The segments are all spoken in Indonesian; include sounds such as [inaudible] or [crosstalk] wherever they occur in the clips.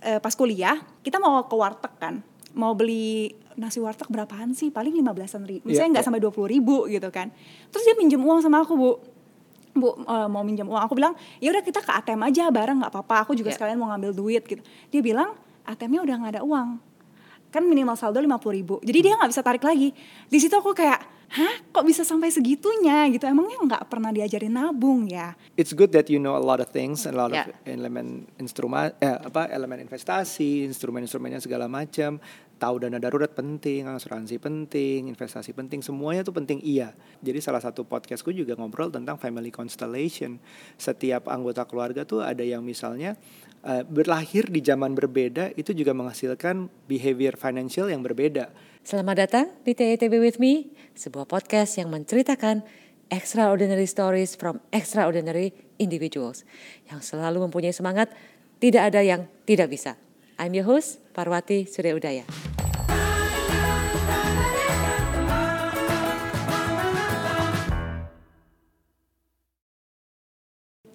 eh, pas kuliah kita mau ke warteg kan. Mau beli nasi warteg berapaan sih? Paling lima belasan ribu. Iya, misalnya nggak iya. sampai dua puluh ribu gitu kan. Terus dia pinjam uang sama aku bu. Bu eh, mau minjam uang. Aku bilang ya udah kita ke ATM aja bareng nggak apa-apa. Aku juga Iya. sekalian mau ngambil duit gitu. Dia bilang ATM-nya udah nggak ada uang. Kan minimal saldo lima puluh ribu. Jadi dia nggak bisa tarik lagi. Di situ aku kayak hah kok bisa sampai segitunya gitu emangnya nggak pernah diajarin nabung ya It's good that you know a lot of things, a lot Yeah. of elemen instrumen, eh, apa elemen investasi, instrumen-instrumennya segala macam. Tahu dana darurat penting, asuransi penting, investasi penting, semuanya tuh penting iya. Jadi salah satu podcastku juga ngobrol tentang family constellation. Setiap anggota keluarga tuh ada yang misalnya eh, berlahir di zaman berbeda itu juga menghasilkan behavior financial yang berbeda. Selamat datang di TETB With Me, sebuah podcast yang menceritakan extraordinary stories from extraordinary individuals yang selalu mempunyai semangat, tidak ada yang tidak bisa. I'm your host, Parwati Surya Udaya.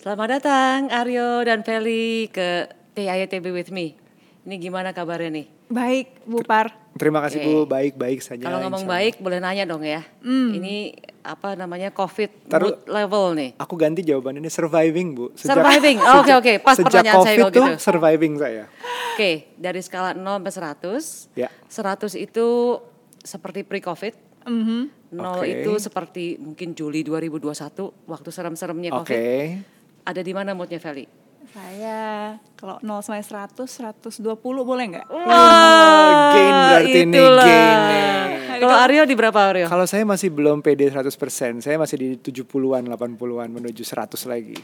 Selamat datang Aryo dan Feli ke TITB With Me. Ini gimana kabarnya nih? baik Bu Par Terima kasih Oke. Bu, baik-baik saja. Kalau ngomong baik boleh nanya dong ya. Ini apa namanya COVID Taruh- mood level nih. Aku ganti jawaban ini surviving Bu. Surviving. Oh, [laughs] oke, oke. Pas sejak pertanyaan saya COVID kalau tuh gitu. surviving saya. Oke, dari skala 0 sampai 100. Ya. 100 itu seperti pre-COVID. Mhm. 0 Oke. itu seperti mungkin Juli 2021 waktu serem-seremnya Oke. COVID. Ada di mana moodnya Feli? Saya kalau 0 sampai 100, 120 boleh nggak? Oh, gain berarti nih, itulah. gain nih. [laughs] Kalau Aryo di berapa Aryo? Kalau saya masih belum pede 100%, saya masih di 70-an, 80-an menuju 100 lagi.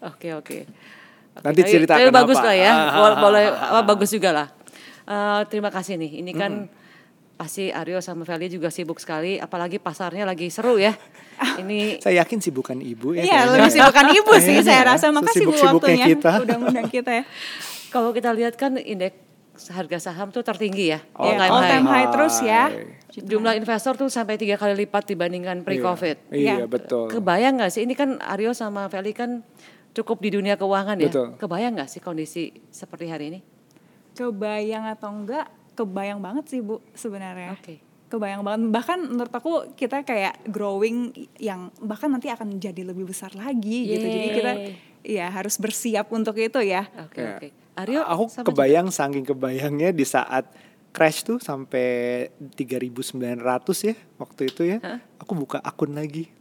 Oke oke. Oke, Nanti tapi- ceritakan tapi bagus apa. lah ya, Ah, boleh, ah, boleh apa, bagus juga lah. Eh, terima kasih nih. Ini kan Hmm. Pasti Aryo sama Feli juga sibuk sekali, apalagi pasarnya lagi seru ya. [laughs] Ini Saya yakin sih bukan ibu ya. Iya, lebih sibukan ibu sih Kayaknya saya ya, rasa. Makasih Bu waktunya kita. udah ngundang kita ya. [laughs] kalau kita lihat kan indeks harga saham tuh tertinggi ya, All Iya, all time all high. time high terus ya. Jumlah investor tuh sampai tiga kali lipat dibandingkan pre-COVID. Iya, Iya. betul. Kebayang nggak sih? Ini kan Aryo sama Feli kan cukup di dunia keuangan ya. Betul. Kebayang nggak sih kondisi seperti hari ini? Kebayang atau enggak? Kebayang banget sih Bu sebenarnya. Oke. Kebayang banget. Bahkan menurut aku kita kayak growing yang bahkan nanti akan jadi lebih besar lagi gitu. Jadi kita ya harus bersiap untuk itu ya. Oke Ya. oke. Aryo, aku kebayang saking kebayangnya di saat crash tuh sampai 3.900 ya waktu itu ya. Aku buka akun lagi.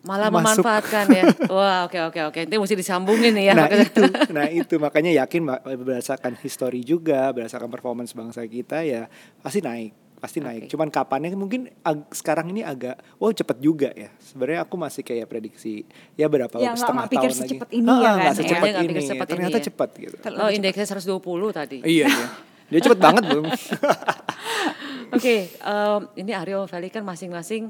Malah Masuk. memanfaatkan ya. [laughs] Wah, oke oke oke. Ini mesti disambungin nih ya. Nah Makanya- [laughs] itu, nah itu makanya yakin berdasarkan history juga, berdasarkan performance bangsa kita ya pasti naik, pasti naik. Cuman kapannya mungkin ag- sekarang ini agak, wow cepet juga ya. Sebenarnya aku masih kayak prediksi ya berapa Ya, setengah pikir tahun lagi. secepat ini Ah, ya kan, ya. secepat nggak ini. pikir secepat ini Ternyata ya. cepet gitu. Oh, indeksnya 120 tadi. iya, iya. [laughs] Dia cepet banget belum. Oke, em, ini Aryo Feli kan masing-masing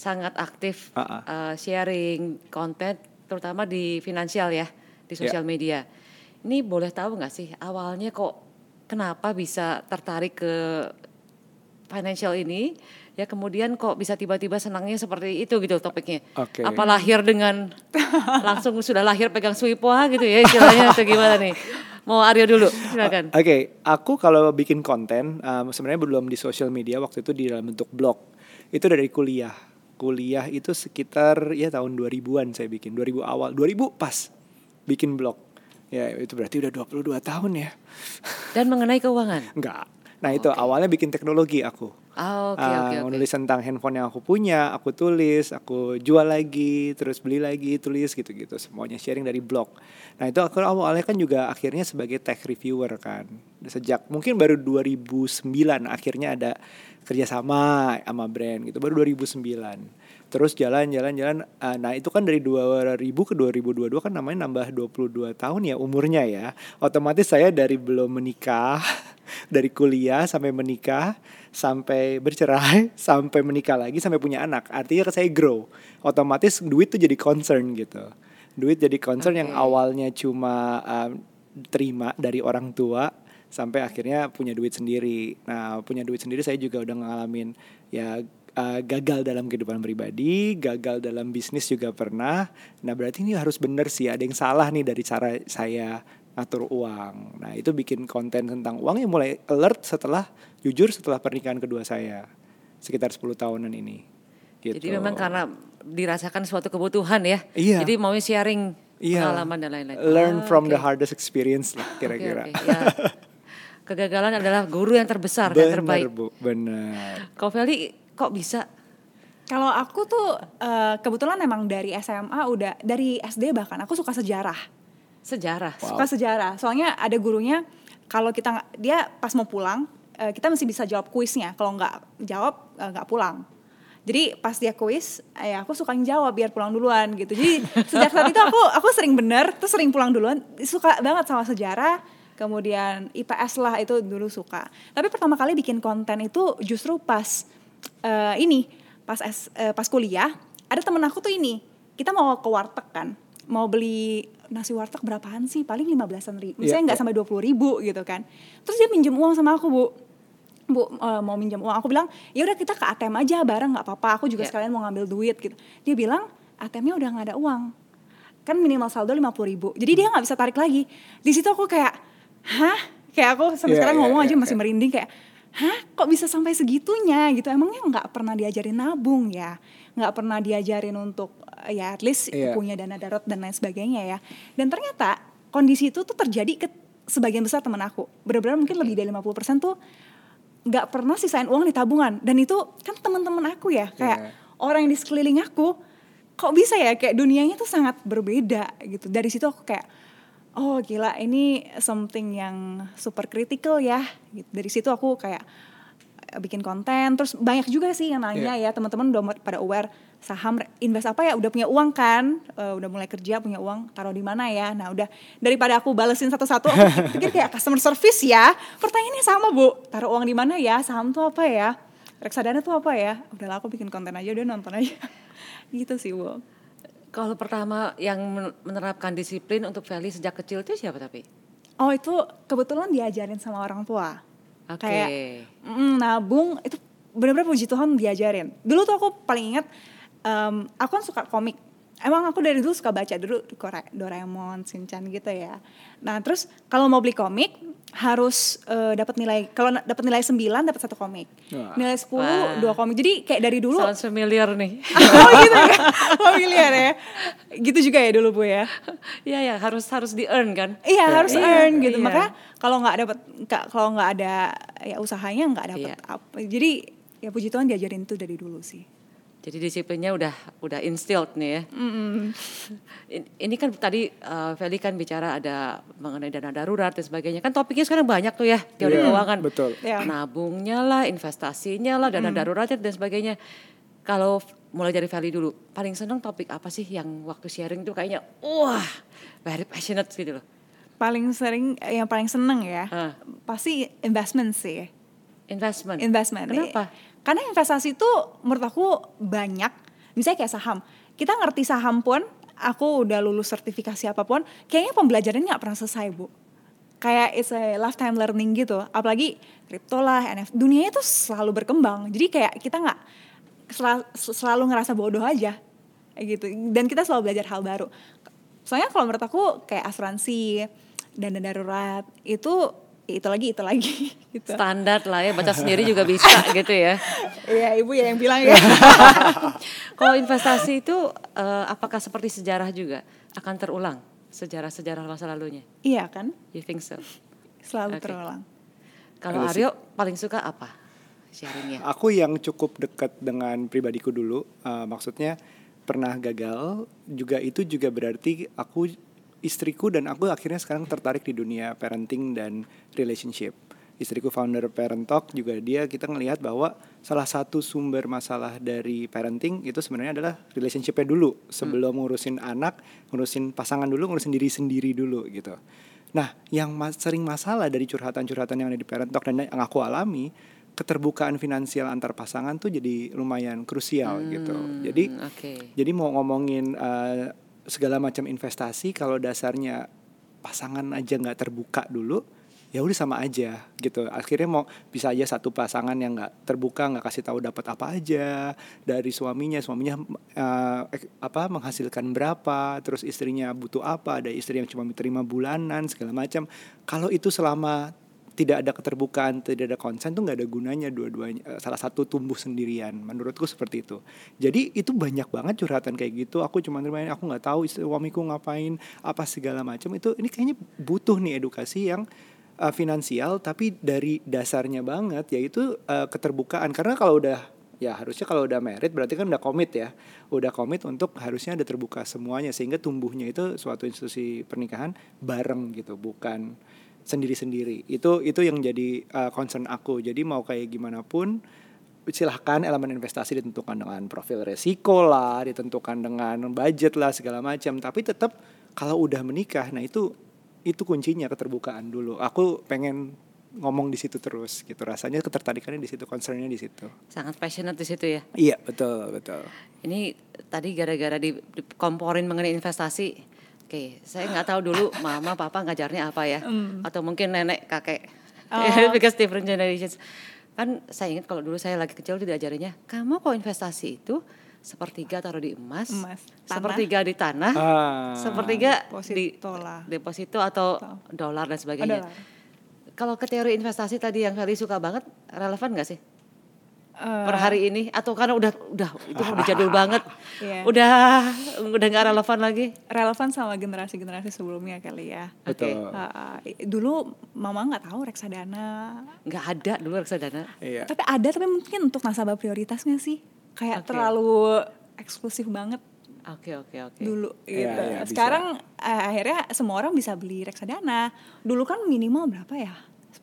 sangat aktif Ah, ah. eh, sharing konten, terutama di finansial ya, di Ya. sosial media. Ini boleh tahu nggak sih awalnya kok kenapa bisa tertarik ke financial ini? Ya kemudian kok bisa tiba-tiba senangnya seperti itu gitu topiknya. Oke. Apa lahir dengan [laughs] langsung sudah lahir pegang suipoa gitu ya istilahnya atau gimana nih? Mau Aryo dulu, silakan. Oke, aku kalau bikin konten um, sebenarnya belum di sosial media waktu itu di dalam bentuk blog. Itu dari kuliah. Kuliah itu sekitar ya tahun 2000-an saya bikin, 2000 awal, 2000 pas bikin blog. Ya, itu berarti udah 22 tahun ya. [laughs] Dan mengenai keuangan. Enggak. Nah, itu awalnya bikin teknologi aku. Ah, oke Ah, oke oke. menulis tentang handphone yang aku punya, aku tulis, aku jual lagi, terus beli lagi, tulis gitu-gitu, semuanya sharing dari blog. Nah itu aku awalnya kan juga akhirnya sebagai tech reviewer kan, sejak mungkin baru 2009 akhirnya ada kerjasama sama brand gitu, baru 2009. Terus jalan-jalan-jalan, ah, nah itu kan dari 2000 ke 2022 kan namanya nambah 22 tahun ya umurnya ya. Otomatis saya dari belum menikah, [laughs] dari kuliah sampai menikah, sampai bercerai, [laughs] sampai menikah lagi, sampai punya anak. Artinya saya grow. Otomatis duit tuh jadi concern gitu. Duit jadi concern yang Oke. awalnya cuma um, terima dari orang tua sampai akhirnya punya duit sendiri. Nah, punya duit sendiri saya juga udah ngalamin ya uh, gagal dalam kehidupan pribadi, gagal dalam bisnis juga pernah. Nah, berarti ini harus bener sih, ada yang salah nih dari cara saya ngatur uang. Nah itu bikin konten tentang uang yang mulai alert setelah jujur setelah pernikahan kedua saya sekitar 10 tahunan ini. Gitu. Jadi memang karena dirasakan suatu kebutuhan ya. Iya. Jadi mau sharing Iya. pengalaman dan lain-lain. learn Ah, from the oke. hardest experience lah kira-kira. oke, ya. [laughs] Kegagalan adalah guru yang terbesar dan Benar terbaik. bu, benar. Kau Feli kok bisa? Kalau aku tuh eh, kebetulan emang dari SMA udah dari SD bahkan aku suka sejarah. Sejarah. Wow. Suka sejarah. Soalnya ada gurunya kalau kita dia pas mau pulang eh, kita masih bisa jawab kuisnya. Kalau nggak jawab eh, nggak pulang. Jadi pas dia kuis, eh, aku suka jawab biar pulang duluan gitu. Jadi sejak saat itu aku aku sering bener, terus sering pulang duluan. Suka banget sama sejarah. Kemudian IPS lah itu dulu suka. Tapi pertama kali bikin konten itu justru pas eh, ini, pas S- eh, pas kuliah. Ada temen aku tuh ini, kita mau ke warteg kan, mau beli nasi warteg berapaan sih? Paling 15-an ribu, Iya, misalnya nggak iya. sampai 20 ribu gitu kan. Terus dia minjem uang sama aku bu, bu eh, mau minjem uang. Aku bilang ya udah kita ke ATM aja bareng nggak apa-apa. Aku juga Iya. sekalian mau ngambil duit gitu. Dia bilang ATM-nya udah nggak ada uang. Kan minimal saldo 50 ribu. Jadi dia nggak bisa tarik lagi. Di situ aku kayak, hah? Kayak aku sampai Iya, sekarang iya, ngomong iya, aja masih iya. merinding kayak, hah? Kok bisa sampai segitunya gitu? Emangnya nggak pernah diajarin nabung ya? Nggak pernah diajarin untuk eh, ya at least Iya. punya dana darurat dan lain sebagainya ya. Dan ternyata kondisi itu tuh terjadi ke sebagian besar temen aku. Benar-benar mungkin lebih dari 50% tuh nggak pernah sisain uang di tabungan. Dan itu kan teman-teman aku ya, kayak Iya. orang yang di sekeliling aku, kok bisa ya kayak dunianya tuh sangat berbeda gitu. Dari situ aku kayak, oh gila ini something yang super critical ya. Gitu. Dari situ aku kayak eh, bikin konten, terus banyak juga sih yang nanya ya teman-teman udah pada aware saham invest apa ya? Udah punya uang kan? Eh, udah mulai kerja punya uang taruh di mana ya? Nah udah. Daripada aku balesin satu-satu aku [laughs] pikir kayak customer service ya? Pertanyaannya sama bu. Taruh uang di mana ya? Saham tuh apa ya? Reksadana tuh apa ya? Udahlah aku bikin konten aja udah nonton aja. [laughs] Gitu sih bu Kalau pertama yang men- menerapkan disiplin untuk Feli sejak kecil itu siapa tapi? oh itu kebetulan diajarin sama orang tua Oke. kayak mm, nabung itu benar-benar puji Tuhan diajarin dulu tuh aku paling ingat em, aku kan suka komik emang aku dari dulu suka baca dulu Doraemon Shinchan gitu ya nah terus kalau mau beli komik harus eh, dapat nilai kalau dapat nilai 9 dapat satu komik Wah. nilai 10 Wah. dua komik jadi kayak dari dulu Sounds familiar nih. [laughs] oh gitu ya familiar ya gitu juga ya dulu bu ya Iya ya harus harus di earn kan. Iya harus Iya, earn gitu. iya. Makanya kalau nggak dapat kalau nggak ada ya usahanya nggak dapat Iya. apa. Jadi ya puji Tuhan diajarin itu dari dulu sih. Jadi disiplinnya udah udah instilled nih ya. In- Ini kan tadi uh, Feli kan bicara ada mengenai dana darurat dan sebagainya. Kan topiknya sekarang banyak tuh ya teori Iya, keuangan. betul. Iya. Nabungnya lah, investasinya lah, dana daruratnya dan sebagainya. Kalau mulai dari Feli dulu, paling seneng topik apa sih yang waktu sharing tuh kayaknya wah very passionate gitu loh. Paling sering yang paling seneng ya Hah. pasti investment sih. Investment. Investment. Kenapa? Karena investasi itu menurut aku banyak. Misalnya kayak saham. Kita ngerti saham pun, aku udah lulus sertifikasi apa pun, kayaknya pembelajarannya nggak pernah selesai bu. Kayak it's a lifetime learning gitu. Apalagi kripto lah, NFT. Dunianya tuh selalu berkembang. Jadi kayak kita nggak sel- selalu ngerasa bodoh aja. Gitu. Dan kita selalu belajar hal baru. Soalnya kalau menurut aku kayak asuransi, dana darurat, itu itu lagi, itu lagi [laughs] gitu. Standar lah ya, baca sendiri juga bisa [laughs] gitu ya. Iya ibu ya yang bilang ya. [laughs] Kalau investasi itu eh, apakah seperti sejarah juga akan terulang sejarah-sejarah masa lalunya? iya kan, You think so? selalu Oke. terulang. Kalau sih. Aryo paling suka apa sharingnya? Aku yang cukup dekat dengan pribadiku dulu, uh, maksudnya pernah gagal, juga itu juga berarti aku istriku dan aku akhirnya sekarang tertarik di dunia parenting dan relationship. Istriku founder Parent Talk juga dia kita ngelihat bahwa salah satu sumber masalah dari parenting itu sebenarnya adalah relationshipnya dulu sebelum ngurusin anak, ngurusin pasangan dulu, ngurusin diri sendiri dulu gitu. Nah, yang mas- sering masalah dari curhatan-curhatan yang ada di Parent Talk dan yang aku alami, keterbukaan finansial antar pasangan tuh jadi lumayan krusial gitu. Jadi Hmm, Oke. jadi mau ngomongin eh, segala macam investasi kalau dasarnya pasangan aja nggak terbuka dulu, ya udah sama aja gitu. Akhirnya mau bisa aja satu pasangan yang nggak terbuka nggak kasih tahu dapat apa aja dari suaminya suaminya uh, apa menghasilkan berapa terus istrinya butuh apa ada istri yang cuma terima bulanan segala macam. Kalau itu selama tidak ada keterbukaan, tidak ada konsen tuh nggak ada gunanya dua-duanya. Eh, salah satu tumbuh sendirian, menurutku seperti itu. Jadi itu banyak banget curhatan kayak gitu. Aku cuma terima aku nggak tahu suamiku ngapain, apa segala macam. Itu ini kayaknya butuh nih edukasi yang uh, finansial, tapi dari dasarnya banget, yaitu uh, keterbukaan. Karena kalau udah ya harusnya kalau udah merit berarti kan udah komit ya udah komit untuk harusnya ada terbuka semuanya sehingga tumbuhnya itu suatu institusi pernikahan bareng gitu bukan sendiri-sendiri. Itu itu yang jadi uh, concern aku. Jadi mau kayak gimana pun silahkan elemen investasi ditentukan dengan profil resiko lah, ditentukan dengan budget lah segala macam. Tapi tetap kalau udah menikah, nah itu itu kuncinya keterbukaan dulu. Aku pengen ngomong di situ terus gitu rasanya ketertarikannya di situ concernnya di situ sangat passionate di situ ya iya betul betul ini tadi gara-gara di, komporin mengenai investasi Oke, saya nggak tahu dulu mama papa ngajarnya apa ya, mm. atau mungkin nenek kakek, oh. [laughs] because different generations. Kan saya ingat kalau dulu saya lagi kecil diajarinya, kamu kok investasi itu sepertiga taruh di emas, emas. sepertiga di tanah, ah. sepertiga di lah. deposito atau dolar dan sebagainya. Oh, kalau ke teori investasi tadi yang kali suka banget, relevan nggak sih? Uh, per hari ini atau karena udah udah itu udah jadul [laughs] banget yeah. udah udah nggak relevan lagi relevan sama generasi-generasi sebelumnya kali ya betul uh, dulu mama nggak tahu reksadana nggak ada dulu reksadana iya. tapi ada tapi mungkin untuk nasabah prioritasnya sih kayak okay. terlalu eksklusif banget Oke okay, oke okay, oke. Okay. Dulu iya, gitu. Yeah, yeah, Sekarang uh, akhirnya semua orang bisa beli reksadana. Dulu kan minimal berapa ya?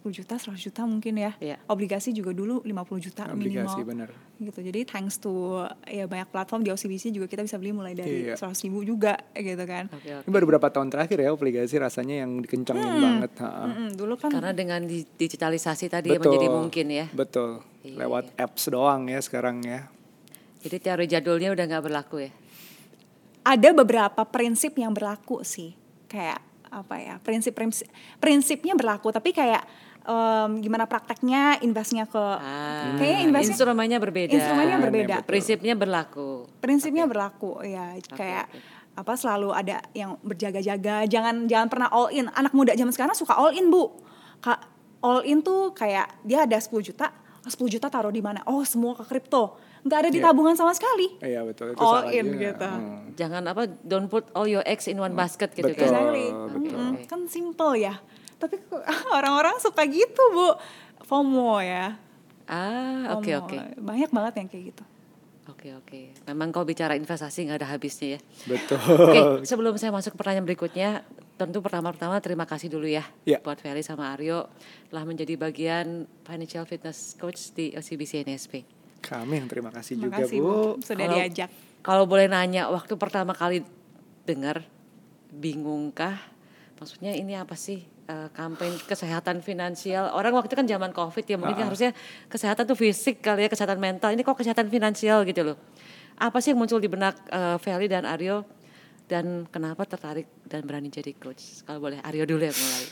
10 juta, 100 juta mungkin ya. Yeah. Obligasi juga dulu 50 juta Obligasi, minimal. bener. Gitu. Jadi thanks to ya banyak platform di OCBC juga kita bisa beli mulai dari yeah. 100 ribu juga gitu kan. Okay, okay. Ini baru berapa tahun terakhir ya obligasi rasanya yang dikencangin hmm. banget. Hmm, dulu kan karena dengan digitalisasi tadi betul, menjadi mungkin ya. Betul. Yeah. Lewat apps doang ya sekarang ya. Jadi teori jadulnya udah nggak berlaku ya. Ada beberapa prinsip yang berlaku sih. Kayak apa ya prinsip prinsip prinsipnya berlaku tapi kayak um, gimana prakteknya investnya ke ah, kayaknya investnya instrumennya berbeda instrumennya berbeda prinsipnya berlaku prinsipnya okay. berlaku ya okay, kayak okay. apa selalu ada yang berjaga-jaga jangan jangan pernah all in anak muda zaman sekarang suka all in bu kak all in tuh kayak dia ada 10 juta 10 juta taruh di mana oh semua ke kripto nggak ada di yeah. tabungan sama sekali. Iya betul itu all in juga. gitu. Hmm. Jangan apa don't put all your eggs in one basket gitu betul, kan. Betul. Hmm, kan simple ya tapi [laughs] orang-orang suka gitu bu FOMO ya ah oke oke okay, okay. banyak banget yang kayak gitu Oke oke, memang kau bicara investasi nggak ada habisnya ya. Betul. Oke, sebelum saya masuk ke pertanyaan berikutnya, tentu pertama-tama terima kasih dulu ya, ya. buat Feli sama Aryo telah menjadi bagian financial fitness coach di OCBC NSP. Kami yang terima kasih terima juga kasih, bu. bu. Sudah kalau, diajak. Kalau boleh nanya, waktu pertama kali dengar, bingungkah? Maksudnya ini apa sih? Uh, kampanye kesehatan finansial. Orang waktu itu kan zaman Covid ya, mungkin uh -uh. harusnya kesehatan tuh fisik kali ya, kesehatan mental. Ini kok kesehatan finansial gitu loh. Apa sih yang muncul di benak uh, Feli dan Aryo dan kenapa tertarik dan berani jadi coach? Kalau boleh Aryo dulu yang mulai.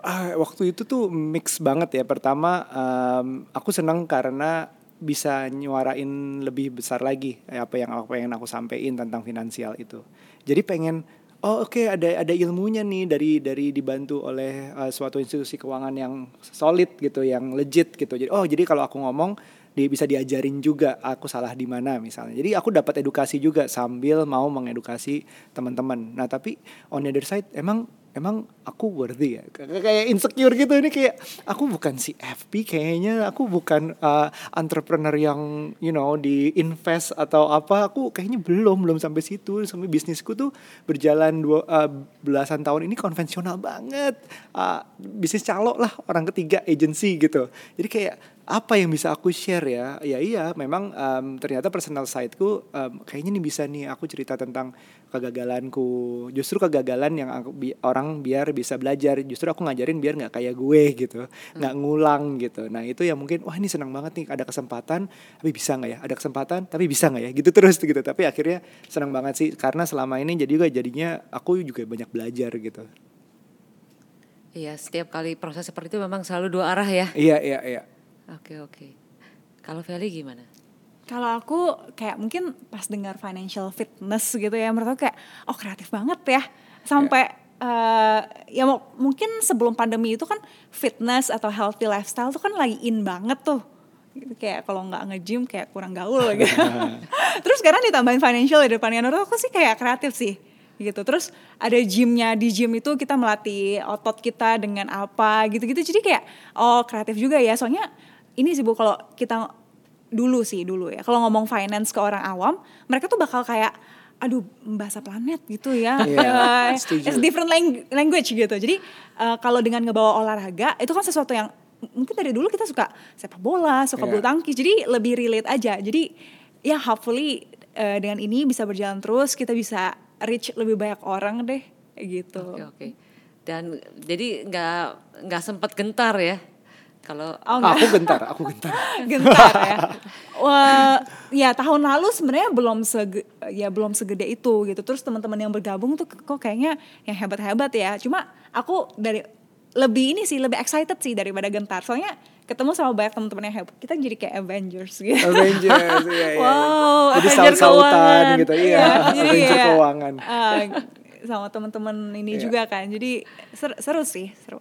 Uh, waktu itu tuh mix banget ya. Pertama um, aku senang karena bisa nyuarain lebih besar lagi apa yang apa yang aku sampaikan tentang finansial itu. Jadi pengen oh oke okay, ada ada ilmunya nih dari dari dibantu oleh uh, suatu institusi keuangan yang solid gitu yang legit gitu. Jadi oh jadi kalau aku ngomong di, bisa diajarin juga aku salah di mana misalnya. Jadi aku dapat edukasi juga sambil mau mengedukasi teman-teman. Nah tapi on the other side emang emang aku worthy ya. Kayak insecure gitu. Ini kayak aku bukan si FP kayaknya. Aku bukan uh, entrepreneur yang you know di invest atau apa. Aku kayaknya belum belum sampai situ. Sampai bisnisku tuh berjalan dua uh, belasan tahun. Ini konvensional banget. Uh, bisnis calok lah orang ketiga agency gitu. Jadi kayak apa yang bisa aku share ya? Ya iya memang um, ternyata personal sideku um, kayaknya nih bisa nih aku cerita tentang kegagalanku. Justru kegagalan yang aku, bi orang biar bisa belajar justru aku ngajarin biar nggak kayak gue gitu nggak hmm. ngulang gitu nah itu yang mungkin wah ini senang banget nih ada kesempatan tapi bisa nggak ya ada kesempatan tapi bisa nggak ya gitu terus gitu tapi akhirnya senang banget sih karena selama ini jadi juga jadinya aku juga banyak belajar gitu Iya, setiap kali proses seperti itu memang selalu dua arah ya. Iya iya iya. Oke, oke. Kalau Feli gimana? Kalau aku kayak mungkin pas dengar financial fitness gitu ya, menurut aku kayak oh kreatif banget ya. Sampai eh, ya mungkin sebelum pandemi itu kan fitness atau healthy lifestyle tuh kan lagi in banget tuh. Gitu, kayak kalau nggak nge-gym kayak kurang gaul [laughs] gitu. Terus sekarang ditambahin financial di depannya, menurut aku sih kayak kreatif sih gitu. Terus ada gymnya di gym itu kita melatih otot kita dengan apa gitu-gitu. Jadi kayak oh kreatif juga ya. Soalnya ini sih bu kalau kita dulu sih dulu ya. Kalau ngomong finance ke orang awam, mereka tuh bakal kayak aduh bahasa planet gitu ya. Iya, [laughs] Eh, setuju. it's different lang- language gitu. Jadi eh, kalau dengan ngebawa olahraga itu kan sesuatu yang mungkin dari dulu kita suka sepak bola, suka Iya. bulu tangkis. Jadi lebih relate aja. Jadi ya hopefully eh, dengan ini bisa berjalan terus, kita bisa reach lebih banyak orang deh gitu. Oke, oke. Dan jadi nggak nggak sempat gentar ya. Kalau Oh, enggak. Aku gentar, aku gentar. [laughs] gentar ya. [laughs] Wah, ya tahun lalu sebenarnya belum sege, ya belum segede itu gitu. Terus teman-teman yang bergabung tuh kok kayaknya yang hebat-hebat ya. Cuma aku dari lebih ini sih lebih excited sih daripada gentar. Soalnya ketemu sama banyak teman-teman yang hebat. Kita jadi kayak Avengers gitu. Avengers, iya iya. Wow, Jadi Avenger keuangan. gitu, iya. Iya, jadi Avenger ya, keuangan. eh, sama teman-teman ini Iya. juga kan. Jadi seru, seru sih, seru.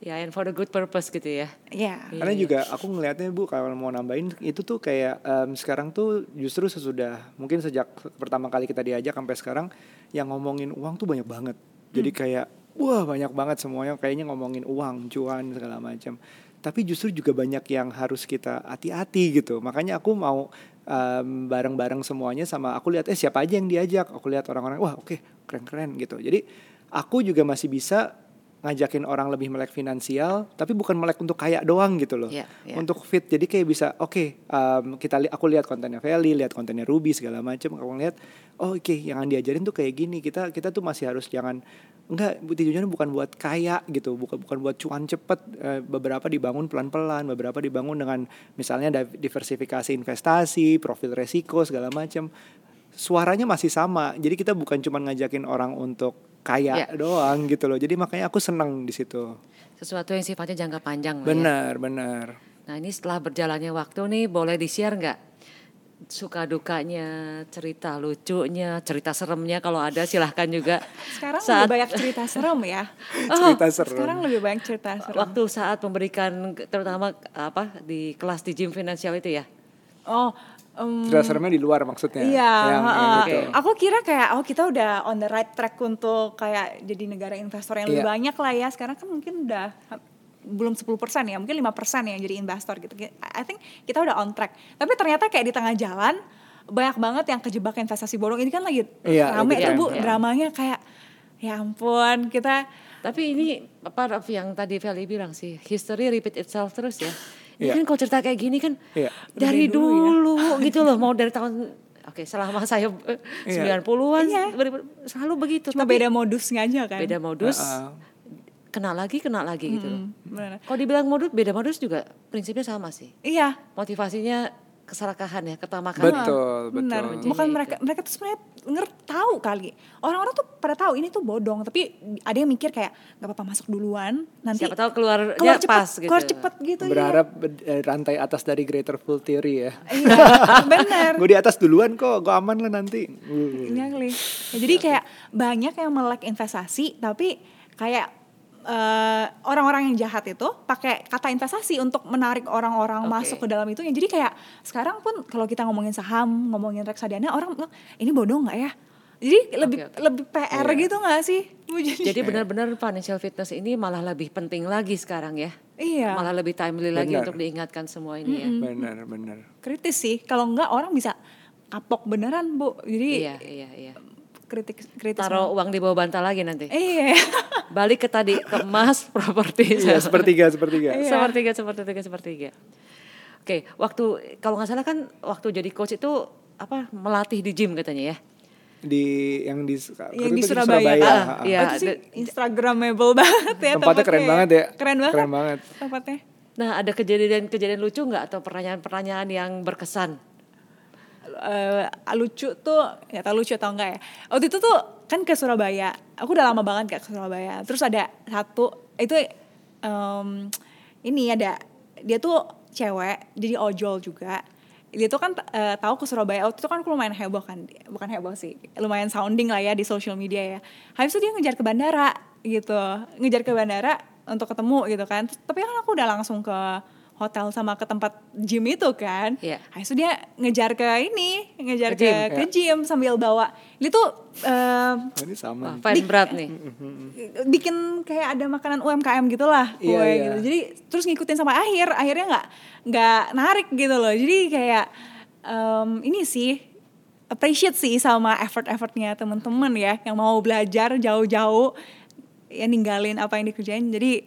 Ya and for the good purpose gitu ya. Ya. Karena Iya. juga aku ngelihatnya Bu kalau mau nambahin itu tuh kayak em, sekarang tuh justru sesudah mungkin sejak pertama kali kita diajak sampai sekarang yang ngomongin uang tuh banyak banget. Jadi kayak wah banyak banget semuanya kayaknya ngomongin uang, cuan segala macam. Tapi justru juga banyak yang harus kita hati-hati gitu. Makanya aku mau em, bareng-bareng semuanya sama aku lihat eh siapa aja yang diajak. Aku lihat orang-orang wah oke keren-keren gitu. Jadi aku juga masih bisa ngajakin orang lebih melek finansial tapi bukan melek untuk kaya doang gitu loh Iya, iya. untuk fit jadi kayak bisa oke um, kita li aku lihat kontennya Feli lihat kontennya Ruby segala macam aku ngeliat oh oke yang diajarin tuh kayak gini kita kita tuh masih harus jangan enggak tujuannya bukan buat kaya gitu bukan bukan buat cuan cepet Eh, beberapa dibangun pelan-pelan beberapa dibangun dengan misalnya div- diversifikasi investasi profil resiko segala macam suaranya masih sama jadi kita bukan cuma ngajakin orang untuk kaya Iya. doang gitu loh jadi makanya aku senang di situ Sesuatu yang sifatnya jangka panjang ya. benar benar Nah ini setelah berjalannya waktu nih boleh di-share nggak suka dukanya, cerita lucunya, cerita seremnya kalau ada silahkan juga. Sekarang Saat- lebih banyak cerita serem ya. [laughs] cerita serem Sekarang lebih banyak cerita serem. Waktu saat memberikan terutama apa di kelas di gym finansial itu ya. Oh, em, cerita seremnya di luar maksudnya Iya, yang, yang heeh. gitu. aku kira kayak oh kita udah on the right track untuk kayak jadi negara investor yang lebih Iya. banyak lah ya. Sekarang kan mungkin udah belum 10% ya, mungkin 5% yang jadi investor gitu. I think kita udah on track. Tapi ternyata kayak di tengah jalan banyak banget yang kejebak investasi bodong. Ini kan lagi Iya, rame tuh Bu iya. dramanya kayak ya ampun, kita Tapi ini apa Raf, yang tadi Feli bilang sih, history repeat itself terus ya. Ini Iya. kan kalau cerita kayak gini kan Iya. dari Dari dulu dulu, [laughs] gitu loh, mau dari tahun Oke, selama saya Iya. 90-an Iya. ber- selalu begitu. cuma Tapi beda modusnya aja kan. beda modus, Heeh. kena lagi, kena lagi gitu loh. Hmm, benar. Kalau dibilang modus, beda modus juga prinsipnya sama sih. Iya, Motivasinya keserakahan ya, ketamakan. Betul, benar. betul. Bukan Jadi mereka mereka tuh sebenarnya ngerti tahu kali. Orang-orang tuh pada tahu ini tuh bodong, tapi ada yang mikir kayak nggak apa-apa masuk duluan, nanti Siapa tahu keluarnya keluar cepet, pas gitu. keluar cepet gitu. iya. berharap eh, rantai atas dari greater full theory ya Iya, [laughs] benar. gue di atas duluan kok gue aman lah nanti Uh. Ya, jadi kayak banyak yang melek investasi, tapi kayak eh, orang-orang yang jahat itu pakai kata investasi untuk menarik orang-orang Oke. masuk ke dalam itu. Jadi kayak sekarang pun kalau kita ngomongin saham, ngomongin reksadana, orang bilang, ini bodoh nggak ya? Jadi lebih oke. lebih PR Iya. gitu nggak sih? Jadi, Jadi benar-benar financial fitness ini malah lebih penting lagi sekarang ya. iya. Malah lebih timely lagi Benar. untuk diingatkan semua ini ya. benar benar kritis sih. Kalau nggak orang bisa kapok beneran bu. Jadi Iya, iya, iya. Kritik kritis. Taruh uang di bawah bantal lagi nanti. Iya. [laughs] Balik ke tadi ke emas, [laughs] properti. iya sepertiga sepertiga Iya. sepertiga, sepertiga, sepertiga. Oke, waktu kalau nggak salah kan waktu jadi coach itu apa melatih di gym katanya ya. di yang di yang di itu Surabaya. Ah, ha. iya. itu sih ada- Instagramable banget ya tempatnya keren banget ya Keren banget. keren banget Tempatnya. Nah, ada kejadian-kejadian lucu nggak atau pertanyaan-pertanyaan yang berkesan? Eh, lucu tuh, ya tahu lucu atau enggak ya. Waktu itu tuh kan ke Surabaya. Aku udah lama banget gak ke Surabaya. Terus ada satu itu em, ini ada dia tuh cewek jadi ojol juga dia tuh kan eh, tahu ke Surabaya waktu itu kan aku lumayan heboh kan bukan heboh sih lumayan sounding lah ya di social media ya habis itu dia ngejar ke bandara gitu ngejar ke bandara untuk ketemu gitu kan tapi kan aku udah langsung ke hotel sama ke tempat gym itu kan Iya. habis itu dia ngejar ke ini ngejar Ke ke, gym, ke gym sambil bawa dia tuh eh, Oh, ini sama. Wah, nih. fine berat nih. bikin kayak ada makanan UMKM gitulah kue Iya, iya. gitu jadi terus ngikutin sampai akhir akhirnya nggak nggak narik gitu loh jadi kayak em, ini sih appreciate sih sama effort-effortnya temen-temen ya yang mau belajar jauh-jauh ya ninggalin apa yang dikerjain jadi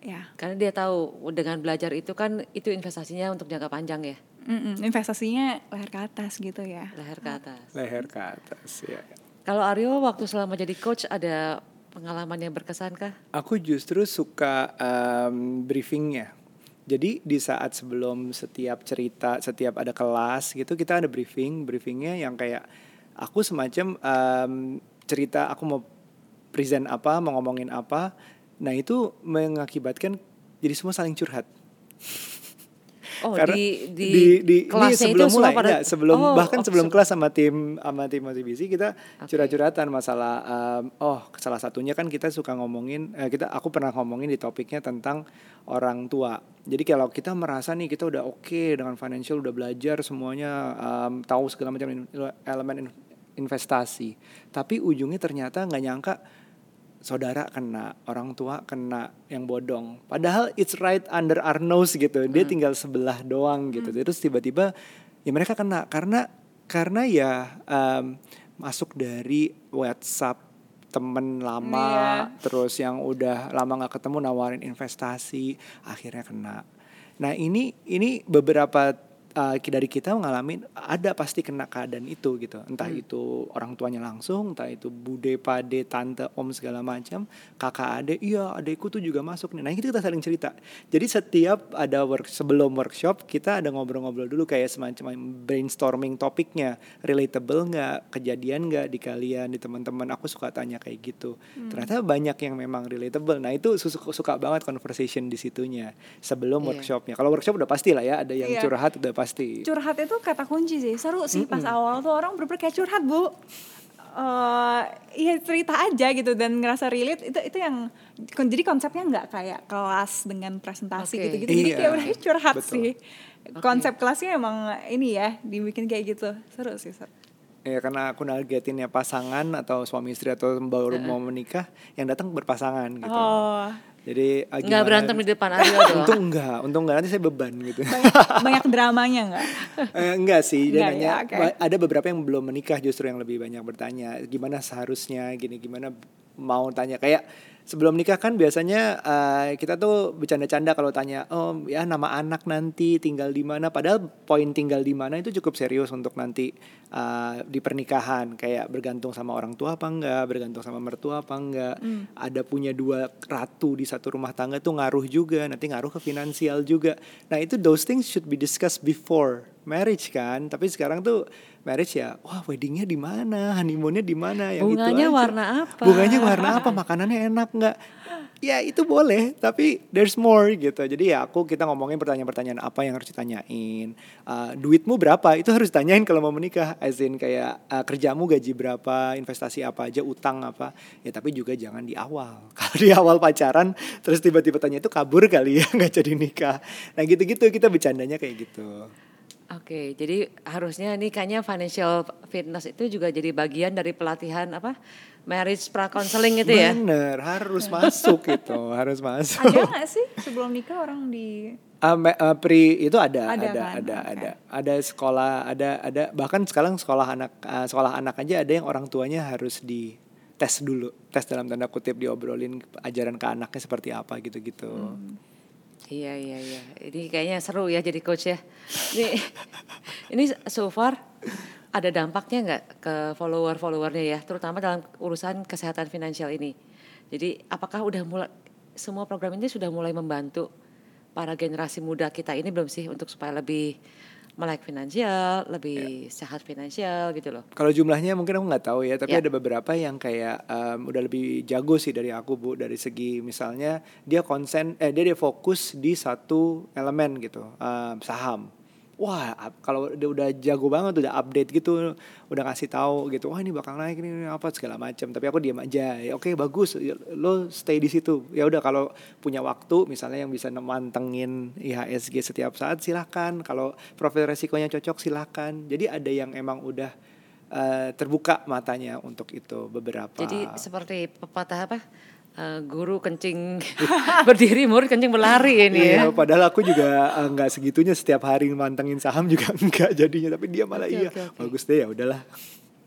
ya Karena dia tahu dengan belajar itu kan itu investasinya untuk jangka panjang ya, mm-mm, investasinya leher ke atas gitu ya leher ke atas. Leher ke atas ya. Kalau Aryo waktu selama jadi coach ada pengalaman yang berkesan kah? Aku justru suka em, briefingnya. Jadi di saat sebelum setiap cerita, setiap ada kelas gitu, kita ada briefing. Briefingnya yang kayak aku semacam em, cerita aku mau present apa, mau ngomongin apa. Nah itu mengakibatkan jadi semua saling curhat. Oh Karena di di, di, di ini sebelum itu mulai pada enggak, sebelum Oh, bahkan oh, sebelum se- kelas sama tim sama tim motivasi kita Oke. curhat-curhatan masalah em, oh salah satunya kan kita suka ngomongin eh, kita aku pernah ngomongin di topiknya tentang orang tua. Jadi kalau kita merasa nih kita udah oke dengan financial udah belajar semuanya em, tahu segala macam elemen in- investasi, tapi ujungnya ternyata nggak nyangka saudara kena, orang tua kena yang bodong. Padahal it's right under our nose gitu. Dia tinggal sebelah doang gitu. Terus tiba-tiba ya mereka kena karena karena ya em, masuk dari WhatsApp temen lama terus yang udah lama nggak ketemu nawarin investasi akhirnya kena. Nah ini ini beberapa uh, dari kita mengalami ada pasti kena keadaan itu gitu. Entah itu orang tuanya langsung entah itu bude pade tante om segala macam kakak ade iya adekku tuh juga masuk nih. Nah itu kita saling cerita. Jadi setiap ada work sebelum workshop kita ada ngobrol-ngobrol dulu kayak semacam brainstorming topiknya. Relatable nggak? Kejadian nggak di kalian di teman-teman? Aku suka tanya kayak gitu. Ternyata banyak yang memang relatable. Nah itu suka, suka banget conversation di situnya sebelum Iya. workshopnya. Kalau workshop udah pasti lah ya ada yang Iya. curhat udah pasti. Curhat itu kata kunci sih. Seru sih pas awal tuh orang bener kayak curhat bu. Eh iya cerita aja gitu dan ngerasa relate. Itu itu yang jadi konsepnya nggak kayak kelas dengan presentasi Oke. gitu-gitu. Jadi Iya, kayak udah curhat betul. sih. Konsep kelasnya emang ini ya dibikin kayak gitu. Seru sih seru. Ya karena aku nargetinnya pasangan atau suami istri atau baru mau menikah yang datang berpasangan gitu. Oh jadi ah, nggak berantem di depan Aryo [laughs] dong. untung enggak untung enggak nanti saya beban gitu. Banyak, banyak dramanya nggak? [laughs] Eh, enggak sih, dia Enggak nanya ya, ba- ada beberapa yang belum menikah justru yang lebih banyak bertanya gimana seharusnya? Gini gimana mau tanya? Kayak sebelum nikah kan biasanya eh, kita tuh bercanda-canda kalau tanya oh ya nama anak nanti tinggal di mana? Padahal poin tinggal di mana itu cukup serius untuk nanti eh, di pernikahan. Kayak bergantung sama orang tua apa enggak bergantung sama mertua apa enggak. Ada punya dua ratu di satu rumah tangga tuh ngaruh juga nanti ngaruh ke finansial juga. Nah itu those things should be discussed before marriage kan. Tapi sekarang tuh marriage ya wah weddingnya di mana? Honeymoonnya di mana? Yang Bunganya itu aja. warna apa? bunganya warna apa? Makanannya enak nggak? Ya itu boleh tapi there's more gitu. Jadi ya aku kita ngomongin pertanyaan-pertanyaan apa yang harus ditanyain. Uh, duitmu berapa? Itu harus ditanyain kalau mau menikah. As in kayak uh, kerjamu gaji berapa investasi apa aja utang apa. Ya tapi juga jangan di awal. [laughs] Kalau di awal pacaran terus tiba-tiba tanya itu kabur kali ya? [laughs] Nggak jadi nikah. Nah gitu-gitu. Kita bercandanya kayak gitu Oke, jadi harusnya ini kayaknya financial fitness itu juga jadi bagian dari pelatihan apa marriage pra counseling itu ya. bener harus masuk itu [laughs] harus masuk ada nggak sih sebelum nikah orang di Uh, me- uh, pri itu ada, Ada ada, kan? ada, Oke. ada, ada sekolah, ada, ada bahkan sekarang sekolah anak, uh, sekolah anak aja ada yang orang tuanya harus di tes dulu, tes dalam tanda kutip diobrolin ajaran ke anaknya seperti apa gitu-gitu. Iya iya iya. Ini kayaknya seru ya jadi coach ya. Ini [laughs] ini so far ada dampaknya nggak ke follower-followernya ya, terutama dalam urusan kesehatan finansial ini. Jadi apakah udah mulai semua program ini sudah mulai membantu para generasi muda kita ini belum sih untuk supaya lebih melek finansial, lebih sehat finansial gitu loh. Kalau jumlahnya mungkin aku nggak tahu ya, tapi Ya. ada beberapa yang kayak em, udah lebih jago sih dari aku bu, dari segi misalnya dia konsen, eh dia dia fokus di satu elemen gitu, em, saham. Wah, kalau dia udah jago banget, udah update gitu, udah kasih tahu gitu, wah ini bakal naik ini, ini apa segala macam. Tapi aku diam aja. Ya, Oke bagus, ya, lo stay di situ. Ya udah kalau punya waktu, misalnya yang bisa mantengin IHSG setiap saat silahkan. Kalau profil resikonya cocok silahkan. Jadi ada yang emang udah eh, terbuka matanya untuk itu beberapa. Jadi seperti pepatah apa? Eh, guru kencing [laughs] berdiri, murid kencing berlari ini ya. Iya, padahal aku juga eh, nggak segitunya setiap hari mantengin saham juga [laughs] enggak jadinya, tapi dia malah Oke, iya. oke, oke. Bagus deh ya udahlah.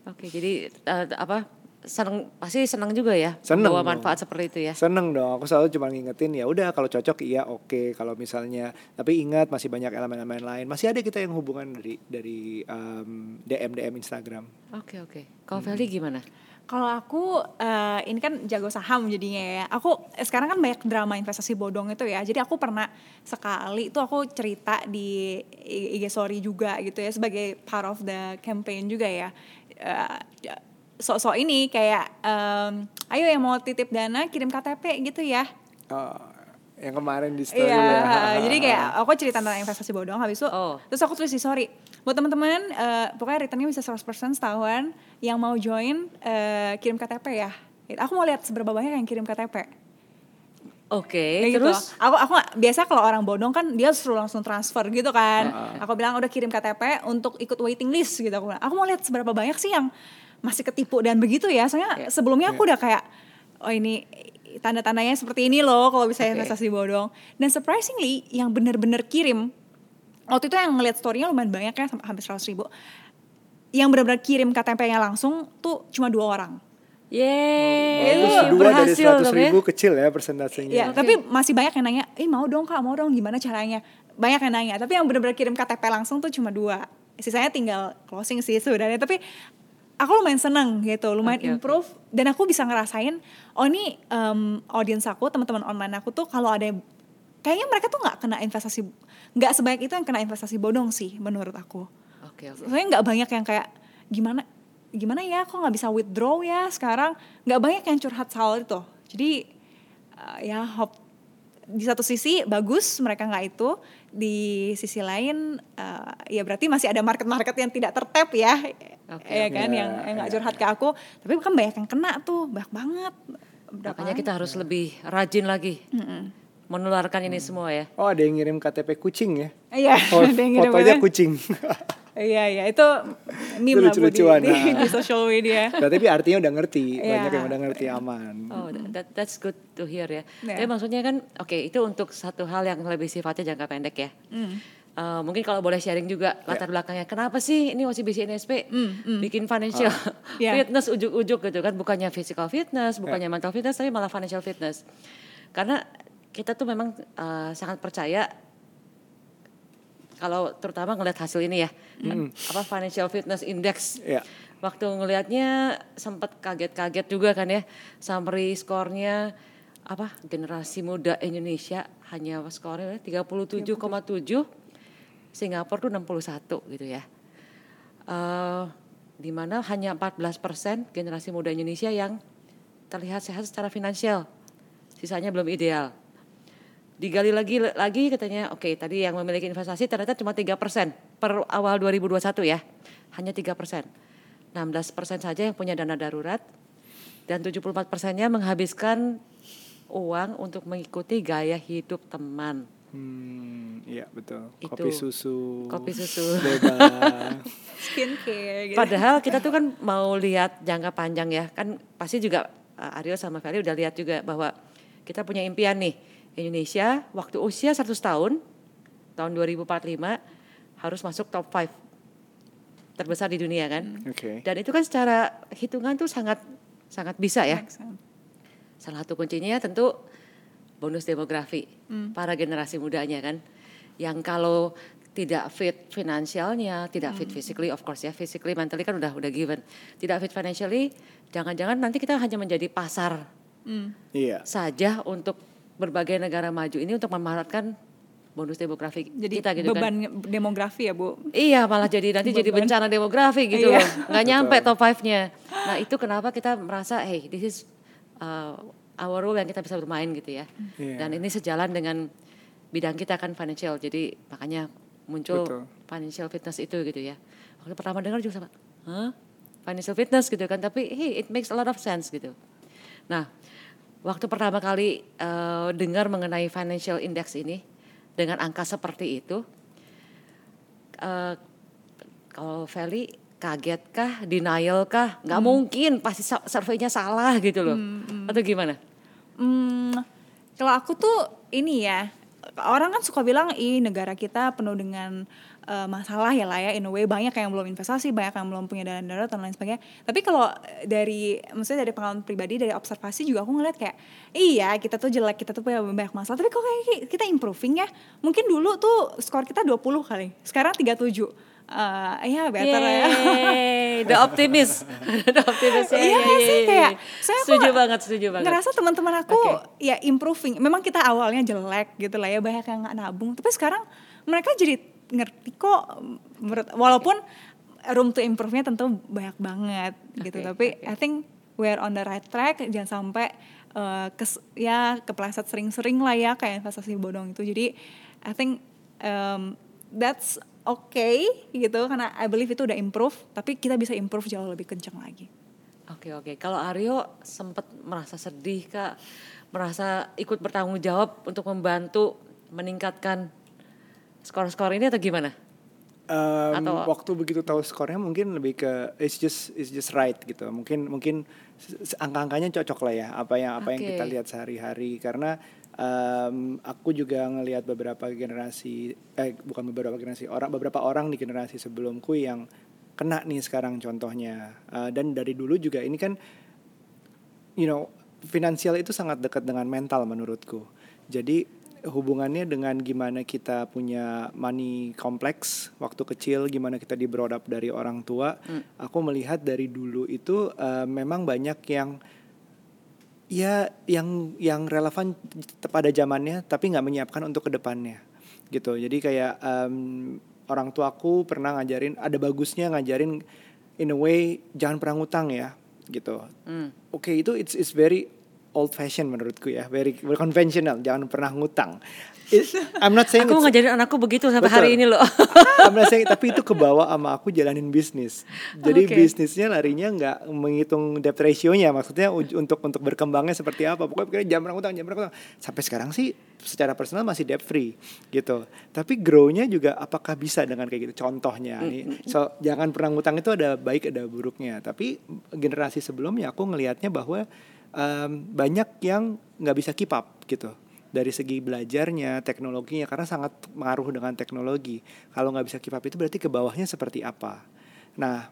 Oke, jadi eh, apa? Seneng pasti senang juga ya Seneng bawa dong. manfaat seperti itu ya. Seneng dong, aku selalu cuma ngingetin ya udah kalau cocok iya oke, kalau misalnya tapi ingat masih banyak elemen-elemen lain. Masih ada kita yang hubungan dari dari em, DM DM Instagram. Oke oke. Kalau Feli gimana? Kalau aku eh, ini kan jago saham jadinya ya. Aku eh, sekarang kan banyak drama investasi bodong itu ya. Jadi aku pernah sekali tuh aku cerita di IG story juga gitu ya sebagai part of the campaign juga ya. Eh, ya, Sok-sok ini kayak em, ayo yang mau titip dana kirim KTP gitu ya. Oh, yang kemarin di story Iya, ya. jadi kayak [laughs] aku cerita tentang investasi bodong habis itu Oh. terus aku tulis di story buat teman-teman eh, pokoknya returnnya bisa 100% setahun yang mau join eh, kirim KTP ya. Aku mau lihat seberapa banyak yang kirim KTP. Oke, Kayak gitu. terus aku aku biasa kalau orang bodong kan dia suruh langsung transfer gitu kan. Aku bilang udah kirim KTP untuk ikut waiting list gitu aku bilang. Aku mau lihat seberapa banyak sih yang masih ketipu dan begitu ya. Soalnya sebelumnya aku udah kayak oh ini tanda-tandanya seperti ini loh kalau bisa Oke. investasi bodong. Dan surprisingly yang bener-bener kirim waktu itu yang ngeliat story-nya lumayan banyak ya sampai hampir 100 ribu. Yang benar-benar kirim KTP-nya langsung tuh cuma dua orang. Yeay, Bagus, dua dari berhasil seratus dong ya. ribu kecil ya persentasenya. Iya, tapi masih banyak yang nanya, eh mau dong kak, mau dong gimana caranya? Banyak yang nanya, tapi yang benar-benar kirim KTP langsung tuh cuma dua. Sisanya tinggal closing sih sebenarnya, tapi aku lumayan seneng gitu, lumayan oke. improve dan aku bisa ngerasain, oh ini em, audience aku, teman-teman online aku tuh kalau ada yang- kayaknya mereka tuh nggak kena investasi, nggak sebanyak itu yang kena investasi bodong sih menurut aku. Oke oke. Soalnya nggak banyak yang kayak gimana gimana ya kok nggak bisa withdraw ya sekarang? Nggak banyak yang curhat soal itu. Jadi uh, ya hope di satu sisi bagus mereka nggak itu di sisi lain uh, ya berarti masih ada market-market yang tidak tertap ya. Oke, ya kan Ya, yang nggak ya. curhat ke aku. Tapi kan banyak yang kena tuh banyak banget. Berapa Makanya kita harus lebih rajin lagi menularkan ini semua ya. Oh ada yang ngirim KTP kucing ya? Iya, [laughs] Oh, ada yang ngirim fotonya kucing. iya iya itu [laughs] meme Itu lah Bu, di, di, nah. di social media [laughs] Nah, tapi artinya udah ngerti, Iya. banyak yang udah ngerti aman. Oh, that, that's good to hear ya. Ya. Tapi maksudnya kan, oke itu untuk satu hal yang lebih sifatnya jangka pendek ya. Eh, mungkin kalau boleh sharing juga latar belakangnya, kenapa sih ini OCBC NSP bikin financial Ya. fitness ujuk-ujuk gitu kan, bukannya physical fitness, bukannya mental fitness, tapi malah financial fitness. Karena kita tuh memang eh, sangat percaya kalau terutama ngelihat hasil ini ya, apa financial fitness index. Ya. waktu ngelihatnya sempat kaget-kaget juga kan ya summary skornya. Apa generasi muda Indonesia hanya skornya 37,7 Singapura tuh 61 gitu ya. Eh di mana hanya 14% generasi muda Indonesia yang terlihat sehat secara finansial. Sisanya belum ideal digali lagi lagi katanya oke tadi yang memiliki investasi ternyata cuma 3% per awal 2021 ya hanya 3% 16% saja yang punya dana darurat dan 74 persennya menghabiskan uang untuk mengikuti gaya hidup teman Hmm, iya betul. Itu. Kopi susu. kopi susu [laughs] Bebas. skincare gitu Padahal kita tuh kan mau lihat jangka panjang ya, kan pasti juga uh, Ariel sama Ferry udah lihat juga bahwa kita punya impian nih Indonesia waktu usia 100 tahun tahun 2045 harus masuk top 5 terbesar di dunia kan. Oke. Dan itu kan secara hitungan tuh sangat sangat bisa ya. Salah satu kuncinya tentu bonus demografi para generasi mudanya kan. Yang kalau tidak fit finansialnya, tidak fit physically of course ya, physically mentally kan udah udah given. Tidak fit financially, jangan-jangan nanti kita hanya menjadi pasar Iya. saja untuk berbagai negara maju ini untuk memanfaatkan bonus demografi Jadi kita gitu kan. beban demografi ya bu. Iya malah jadi nanti jadi Beban. bencana demografi gitu Iya. loh. Nggak nyampe top 5-nya. Nah itu kenapa kita merasa hey this is uh, our role yang kita bisa bermain gitu ya. Iya. Dan ini sejalan dengan bidang kita kan financial. Jadi makanya muncul Betul. financial fitness itu gitu ya. Waktu pertama dengar juga sama, hah? Financial fitness gitu kan. Tapi hey it makes a lot of sense gitu. Nah waktu pertama kali uh, dengar mengenai financial index ini dengan angka seperti itu, eh, kalau Feli kaget kah, denial kah? Nggak mungkin, pasti surveinya salah gitu loh. Atau gimana? Hmm, kalau aku tuh ini ya, orang kan suka bilang, ih negara kita penuh dengan eh, masalah ya lah ya, in a way banyak yang belum investasi, banyak yang belum punya dana darurat dan lain sebagainya. Tapi kalau dari, maksudnya dari pengalaman pribadi, dari observasi juga aku ngeliat kayak, iya kita tuh jelek, kita tuh punya banyak masalah, tapi kok kayak kita improving ya. Mungkin dulu tuh skor kita 20 kali, sekarang 37. Eh ya better lah ya. The optimist. [laughs] the optimist. Iya nggak sih kayak saya setuju banget, setuju banget. Ngerasa teman-teman aku Oke. ya improving. Memang kita awalnya jelek gitu lah ya banyak yang nggak nabung. Tapi sekarang mereka jadi ngerti kok menurut walaupun room to improve-nya tentu banyak banget gitu. Oke, Tapi oke. I think we're on the right track. Jangan sampai eh, kes, ya kepleset sering-sering lah ya kayak investasi bodong itu. Jadi I think um, that's okay gitu karena I believe itu udah improve. Tapi kita bisa improve jauh lebih kencang lagi. Oke oke. Kalau Aryo sempat merasa sedih kak, merasa ikut bertanggung jawab untuk membantu meningkatkan skor-skor ini atau gimana? Um, Atau- waktu begitu tahu skornya mungkin lebih ke it's just it's just right gitu mungkin mungkin angka-angkanya cocok lah ya apa yang apa yang Oke. kita lihat sehari-hari karena um, aku juga ngelihat beberapa generasi eh bukan beberapa generasi orang beberapa orang di generasi sebelumku yang kena nih sekarang contohnya Uh, dan dari dulu juga ini kan you know finansial itu sangat dekat dengan mental menurutku jadi hubungannya dengan gimana kita punya money complex waktu kecil gimana kita di brought up dari orang tua. Aku melihat dari dulu itu uh, memang banyak yang ya yang yang relevan pada zamannya tapi nggak menyiapkan untuk ke depannya gitu. Jadi kayak em, orang tuaku pernah ngajarin ada bagusnya ngajarin in a way jangan pernah ngutang ya gitu. Hmm. oke itu it's it's very old fashion menurutku ya very, very conventional jangan pernah ngutang It- I'm not saying Aku ngajarin anakku begitu sampai Betul. hari ini loh. [laughs] I'm not saying, tapi itu kebawa sama aku jalanin bisnis. Jadi Oke. bisnisnya larinya nggak menghitung debt ratio-nya, maksudnya untuk untuk berkembangnya seperti apa. Pokoknya pikirnya jam berapa utang, jam berapa utang. Sampai sekarang sih secara personal masih debt free gitu. Tapi grow-nya juga apakah bisa dengan kayak gitu? Contohnya nih, so jangan pernah ngutang itu ada baik ada buruknya. Tapi generasi sebelumnya aku ngelihatnya bahwa em, banyak yang nggak bisa keep up gitu dari segi belajarnya, teknologinya karena sangat mengaruh dengan teknologi. Kalau nggak bisa keep up itu berarti ke bawahnya seperti apa. Nah,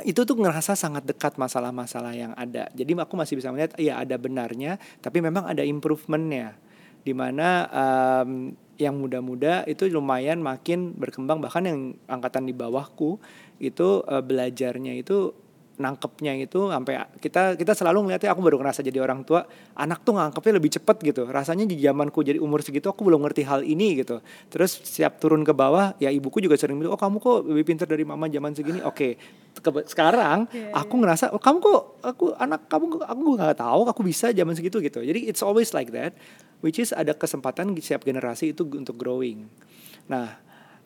itu tuh ngerasa sangat dekat masalah-masalah yang ada. Jadi aku masih bisa melihat, ya ada benarnya, tapi memang ada improvementnya. Di mana em, yang muda-muda itu lumayan makin berkembang, bahkan yang angkatan di bawahku itu eh, belajarnya itu nangkepnya itu sampai kita kita selalu ngeliatnya aku baru ngerasa jadi orang tua anak tuh nangkepnya lebih cepet gitu. Rasanya di zamanku jadi umur segitu aku belum ngerti hal ini gitu. Terus siap turun ke bawah ya ibuku juga sering bilang oh kamu kok lebih pintar dari mama zaman segini? [laughs] Oke Ke- sekarang aku ngerasa oh, kamu kok aku anak kamu aku nggak tahu aku bisa zaman segitu gitu. Jadi it's always like that which is ada kesempatan di setiap generasi itu untuk growing. Nah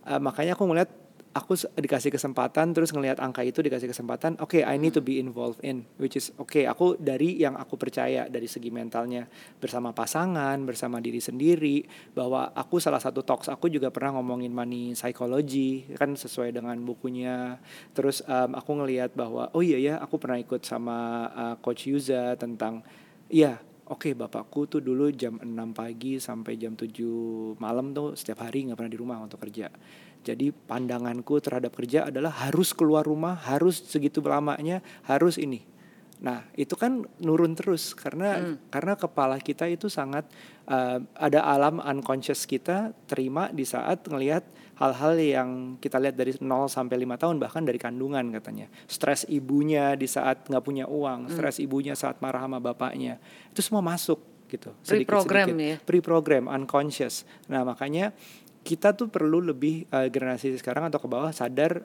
eh, makanya aku ngeliat aku dikasih kesempatan terus ngelihat angka itu dikasih kesempatan oke I need to be involved in which is oke aku dari yang aku percaya dari segi mentalnya bersama pasangan bersama diri sendiri bahwa aku salah satu talks aku juga pernah ngomongin money psychology kan sesuai dengan bukunya terus em, aku ngelihat bahwa oh iya ya aku pernah ikut sama uh, coach Yuza tentang iya Oke, bapakku tuh dulu jam 6 pagi sampai jam 7 malam tuh setiap hari nggak pernah di rumah untuk kerja. Jadi pandanganku terhadap kerja adalah harus keluar rumah, harus segitu lamanya, harus ini. Nah, itu kan nurun terus karena karena kepala kita itu sangat uh, ada alam unconscious kita terima di saat ngelihat hal-hal yang kita lihat dari 0 sampai 5 tahun bahkan dari kandungan katanya. Stres ibunya di saat nggak punya uang, stres ibunya saat marah sama bapaknya. Itu semua masuk gitu. Pre-program ya? Pre-program, unconscious. Nah makanya kita tuh perlu lebih uh, generasi sekarang atau ke bawah sadar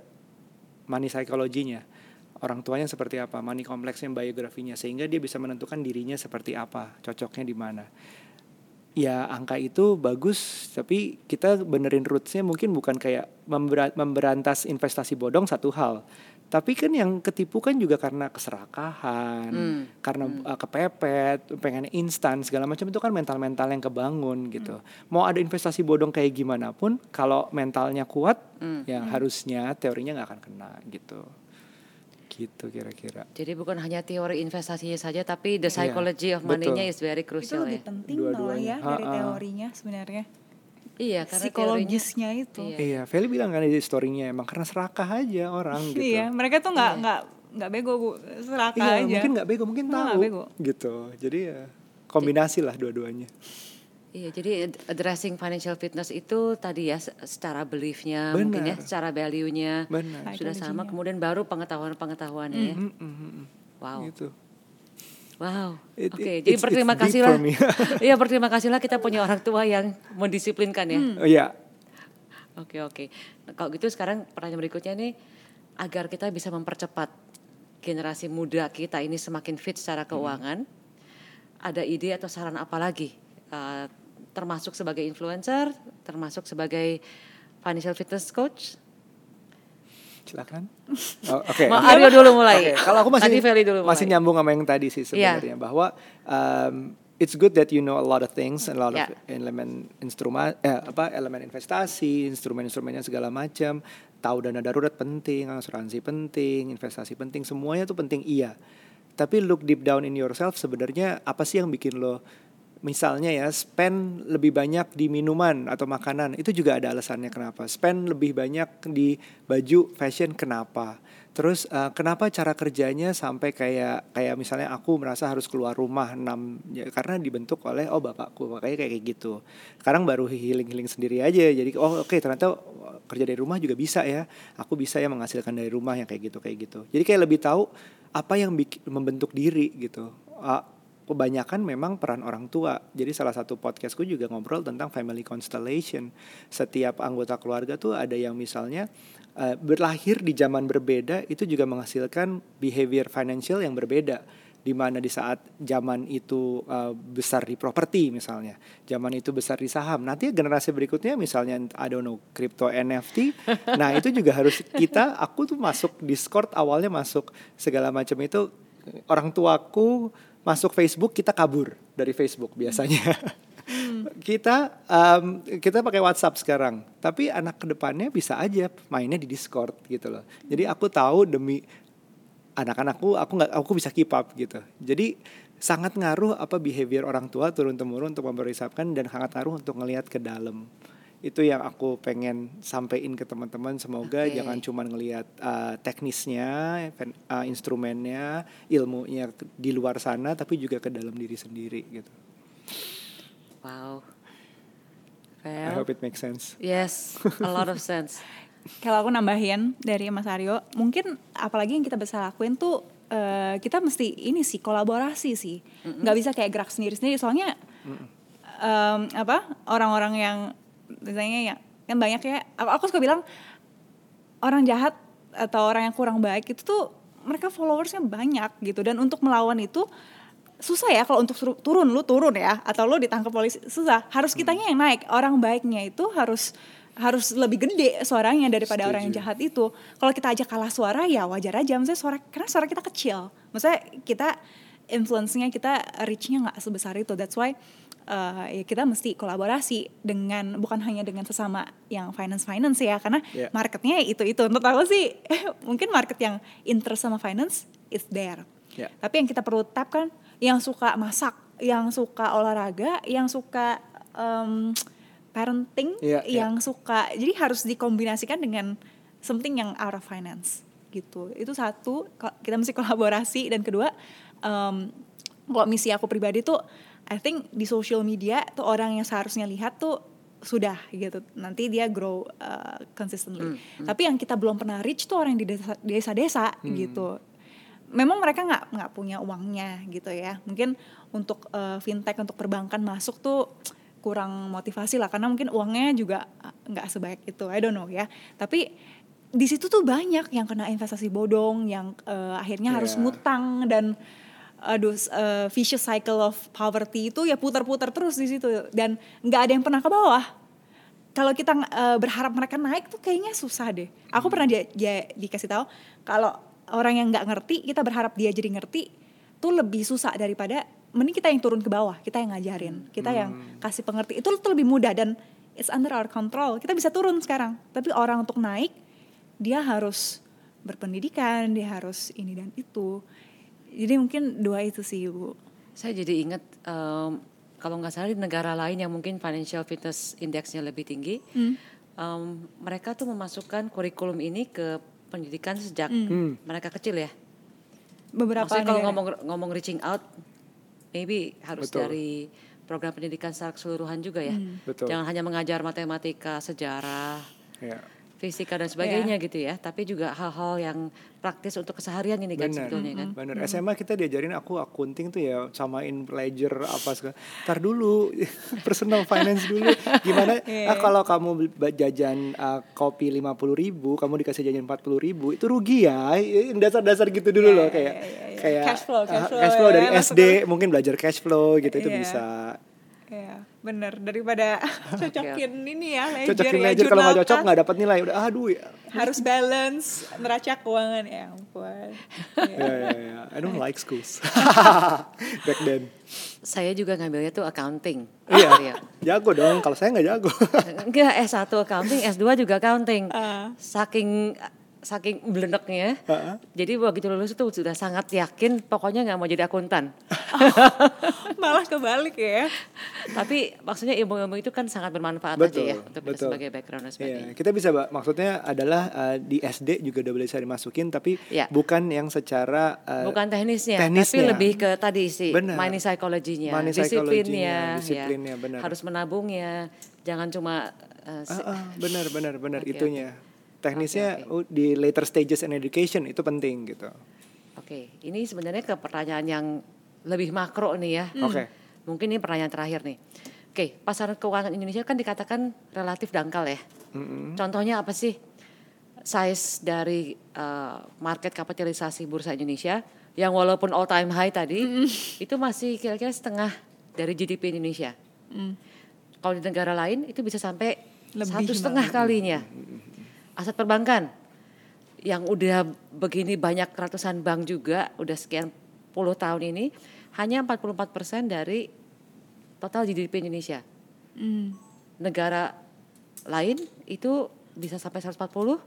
money psychology-nya. Orang tuanya seperti apa, money kompleksnya, biografinya, sehingga dia bisa menentukan dirinya seperti apa, cocoknya di mana ya angka itu bagus tapi kita benerin rootsnya mungkin bukan kayak memberantas investasi bodong satu hal tapi kan yang ketipu kan juga karena keserakahan hmm. karena hmm. Uh, kepepet pengen instan segala macam itu kan mental-mental yang kebangun gitu hmm. mau ada investasi bodong kayak gimana pun kalau mentalnya kuat hmm. ya hmm. harusnya teorinya nggak akan kena gitu gitu kira-kira. Jadi bukan hanya teori investasinya saja tapi the iya, psychology yeah, of money-nya is very crucial itu lebih ya. penting malah ya dari teorinya sebenarnya. Iya, karena psikologisnya itu. Iya, iya Feli bilang kan di storynya emang karena serakah aja orang gitu. iya, mereka tuh nggak iya. nggak yeah. nggak bego bu, serakah iya, aja. mungkin nggak bego, mungkin tahu. Bego. Gitu. Jadi ya kombinasi lah dua-duanya. Iya, jadi addressing financial fitness itu tadi ya secara beliefnya, mungkin ya secara value-nya sudah sama, kemudian baru pengetahuan-pengetahuannya ya. Mm, mm, mm, wow. Gitu. Wow. Oke, okay, jadi berterima kasih lah. [laughs] Iya, berterima kasih lah kita punya orang tua yang mendisiplinkan ya. Hmm. Oh iya. Oke, oke. Nah, kalau gitu sekarang pertanyaan berikutnya nih agar kita bisa mempercepat generasi muda kita ini semakin fit secara hmm. keuangan. Hmm. Ada ide atau saran apa lagi uh, termasuk sebagai influencer, termasuk sebagai financial fitness coach. Silakan. Oh, Oke. Okay. Aryo dulu mulai. Okay. Kalau aku masih dulu masih mulai. nyambung sama yang tadi sih iya. sebenarnya yeah. bahwa um, it's good that you know a lot of things and a lot yeah. of elemen instrumen eh, apa elemen investasi, instrumen-instrumennya segala macam. Tahu dana darurat penting, asuransi penting, investasi penting, semuanya tuh penting iya. Tapi look deep down in yourself sebenarnya apa sih yang bikin lo misalnya ya spend lebih banyak di minuman atau makanan. Itu juga ada alasannya kenapa. Spend lebih banyak di baju fashion kenapa? Terus uh, kenapa cara kerjanya sampai kayak kayak misalnya aku merasa harus keluar rumah enam ya, karena dibentuk oleh oh bapakku. Makanya kayak gitu. Sekarang baru healing healing sendiri aja. Jadi oh oke okay, ternyata kerja dari rumah juga bisa ya. Aku bisa ya menghasilkan dari rumah yang kayak gitu kayak gitu. Jadi kayak lebih tahu apa yang bikin, membentuk diri gitu. Uh, kebanyakan memang peran orang tua. Jadi salah satu podcastku juga ngobrol tentang family constellation. Setiap anggota keluarga tuh ada yang misalnya uh, berlahir di zaman berbeda itu juga menghasilkan behavior financial yang berbeda di mana di saat zaman itu uh, besar di properti misalnya, zaman itu besar di saham. Nanti generasi berikutnya misalnya I don't know crypto NFT, nah itu juga harus kita aku tuh masuk Discord awalnya masuk segala macam itu orang tuaku masuk Facebook kita kabur dari Facebook biasanya. Hmm. [laughs] kita um, kita pakai WhatsApp sekarang, tapi anak ke depannya bisa aja mainnya di Discord gitu loh. Jadi aku tahu demi anak-anakku aku nggak aku bisa keep up gitu. Jadi sangat ngaruh apa behavior orang tua turun temurun untuk memperisapkan dan sangat ngaruh untuk ngelihat ke dalam itu yang aku pengen sampaikan ke teman-teman. Semoga okay. jangan cuma ngelihat uh, teknisnya uh, instrumennya ilmunya di luar sana tapi juga ke dalam diri sendiri gitu. Wow. Well, I hope it makes sense. yes a lot of sense. [laughs] Kalau aku nambahin dari Mas Aryo mungkin apalagi yang kita bisa lakuin tuh uh, kita mesti ini sih kolaborasi sih. Nggak mm -hmm. bisa kayak gerak sendiri sendiri soalnya mm -hmm. um, apa orang-orang yang misalnya ya kan banyak ya. Aku suka bilang orang jahat atau orang yang kurang baik itu tuh mereka followersnya banyak gitu. Dan untuk melawan itu susah ya kalau untuk turun lu turun ya. Atau lu ditangkap polisi susah. Harus hmm. kitanya yang naik. Orang baiknya itu harus harus lebih gede suaranya daripada Setuju. orang yang jahat itu. Kalau kita aja kalah suara ya wajar aja. Maksudnya suara karena suara kita kecil. Maksudnya kita influence-nya kita reach-nya nggak sebesar itu. That's why uh, ya kita mesti kolaborasi dengan bukan hanya dengan sesama yang finance finance ya karena yeah. marketnya itu itu untuk aku sih [laughs] mungkin market yang interest sama finance is there yeah. tapi yang kita perlu tap kan yang suka masak yang suka olahraga yang suka um, parenting yeah, ya. yang yeah. suka jadi harus dikombinasikan dengan something yang out of finance gitu itu satu kita mesti kolaborasi dan kedua um, kalau misi aku pribadi tuh I think di social media tuh orang yang seharusnya lihat tuh sudah gitu. Nanti dia grow uh, consistently. Hmm, hmm. tapi yang kita belum pernah reach tuh orang di desa-desa hmm. gitu. Memang mereka nggak nggak punya uangnya gitu ya. Mungkin untuk uh, fintech untuk perbankan masuk tuh kurang motivasi lah. Karena mungkin uangnya juga uh, nggak sebaik itu. I don't know ya. Tapi di situ tuh banyak yang kena investasi bodong yang uh, akhirnya harus Yeah. ngutang dan aduh uh, vicious cycle of poverty itu ya putar-putar terus di situ dan nggak ada yang pernah ke bawah kalau kita uh, berharap mereka naik tuh kayaknya susah deh. Aku pernah dia, dia dikasih tahu kalau orang yang nggak ngerti kita berharap dia jadi ngerti tuh lebih susah daripada mending kita yang turun ke bawah, kita yang ngajarin, kita yang kasih pengerti itu tuh lebih mudah dan it's under our control. Kita bisa turun sekarang. Tapi orang untuk naik dia harus berpendidikan, dia harus ini dan itu. Jadi mungkin dua itu sih, Bu. Saya jadi ingat em, kalau nggak salah di negara lain yang mungkin financial fitness indexnya lebih tinggi, Hmm. em, mereka tuh memasukkan kurikulum ini ke pendidikan sejak Hmm. mereka kecil ya. Beberapa Maksudnya kalau ngomong ngomong reaching out, maybe harus Betul. dari program pendidikan secara keseluruhan juga ya. Betul. Jangan hanya mengajar matematika, sejarah, Ya. Fisika dan sebagainya gitu ya, tapi juga hal-hal yang praktis untuk keseharian ini kan Benar, sebetulnya kan. benar. SMA kita diajarin aku akunting tuh ya samain ledger apa segala. Tar dulu, [laughs] personal finance dulu. Gimana? [laughs] Iya. ah, kalau kamu jajan ah, kopi lima puluh ribu, kamu dikasih jajan empat puluh ribu, itu rugi ya. Dasar-dasar gitu dulu Iya, loh iya, kayak iya, iya. kayak Cash flow, cash ah, flow cash flow ya, dari SD mungkin belajar cash flow gitu itu Iya. bisa. Iya, bener daripada [laughs] cocokin ini ya ledger Cocokin ya, ledger kalau nggak cocok nggak dapat nilai udah aduh ya. harus balance neraca keuangan ya ampun. Iya. Ya, ya, ya. I don't like schools. [laughs] Back then. Saya juga ngambilnya tuh accounting. Iya. Jago dong. Kalau saya nggak jago. Enggak, S1 accounting, S2 juga accounting. Ah. Saking saking blendeknya. Heeh. Jadi begitu lulus itu sudah sangat yakin pokoknya nggak mau jadi akuntan. [laughs] Malah kebalik ya. Tapi maksudnya ilmu-ilmu itu kan sangat bermanfaat Betul, aja ya untuk kita betul. sebagai background dan Iya, sebagainya. kita bisa maksudnya adalah uh, di SD juga udah bisa dimasukin tapi Iya. bukan yang secara uh, Bukan teknisnya, tapi teknisnya. lebih ke tadi sih Benar. money psychology-nya, Money disiplinnya, psychology-nya, ya. disiplinnya, benar. harus menabungnya, jangan cuma uh, se- ah, benar benar benar Oke, itunya. Teknisnya Oke, uh, di later stages in education itu penting gitu. Oke, ini sebenarnya ke pertanyaan yang lebih makro nih ya. Oke. Mungkin ini pertanyaan terakhir nih. Oke, pasar keuangan Indonesia kan dikatakan relatif dangkal ya. Mm-mm. Contohnya apa sih? Size dari uh, market kapitalisasi bursa Indonesia yang walaupun all time high tadi itu masih kira-kira setengah dari GDP Indonesia. Hmm. Kalau di negara lain itu bisa sampai Lebih satu setengah kalinya. Aset perbankan yang udah begini banyak ratusan bank juga udah sekian puluh tahun ini hanya 44% dari total GDP Indonesia. Hmm. Negara lain itu bisa sampai 140,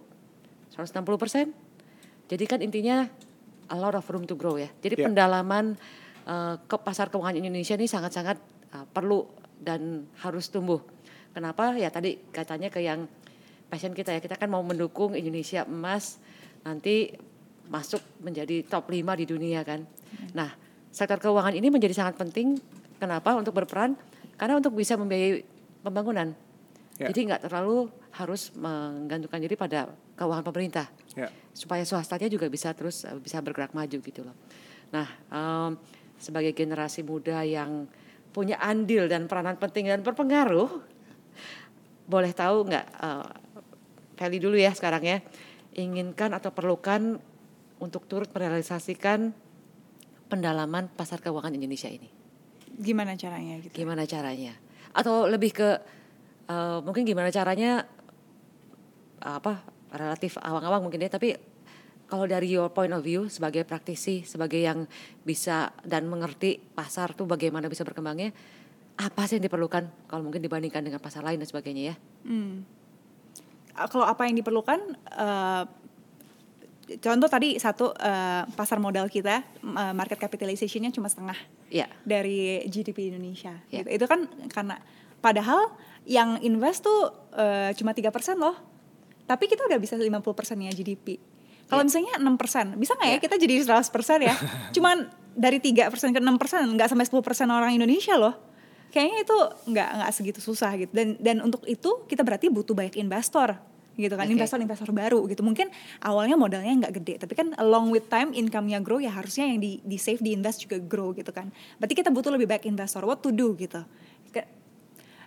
160 persen. Jadi kan intinya a lot of room to grow ya. Jadi Ya. pendalaman eh, ke pasar keuangan Indonesia ini sangat-sangat eh, perlu dan harus tumbuh. Kenapa? Ya tadi katanya ke yang passion kita ya. Kita kan mau mendukung Indonesia emas nanti masuk menjadi top 5 di dunia kan. Nah, sektor keuangan ini menjadi sangat penting. Kenapa? Untuk berperan karena untuk bisa membiayai pembangunan. Ya. Jadi nggak terlalu harus menggantungkan diri pada keuangan pemerintah Ya. supaya swastanya juga bisa terus eh, bisa bergerak maju gitu loh. Nah, em, sebagai generasi muda yang punya andil dan peranan penting dan berpengaruh, boleh tahu nggak, eh, Feli dulu ya sekarang ya, inginkan atau perlukan untuk turut merealisasikan pendalaman pasar keuangan Indonesia ini. Gimana caranya gitu? Gimana caranya? Atau lebih ke eh, mungkin gimana caranya apa relatif awang-awang mungkin ya, tapi kalau dari your point of view sebagai praktisi, sebagai yang bisa dan mengerti pasar tuh bagaimana bisa berkembangnya, apa sih yang diperlukan kalau mungkin dibandingkan dengan pasar lain dan sebagainya ya? Hmm. Kalau apa yang diperlukan, uh, contoh tadi satu uh, pasar modal kita uh, market capitalization-nya cuma setengah Ya, dari GDP Indonesia. Ya. Gitu. Itu kan karena padahal yang invest tuh uh, cuma tiga persen loh, tapi kita udah bisa 50 persennya GDP. Kalau Ya. misalnya 6 persen, bisa nggak ya Ya. kita jadi 100 persen ya? [laughs] Cuman dari tiga persen ke 6 persen, nggak sampai 10 persen orang Indonesia loh. Kayaknya itu nggak nggak segitu susah gitu. Dan dan untuk itu kita berarti butuh banyak investor. gitu kan. Investor-investor baru gitu. Mungkin awalnya modalnya nggak gede tapi kan along with time income-nya grow ya harusnya yang di di save di invest juga grow gitu kan. Berarti kita butuh lebih baik investor. What to do gitu.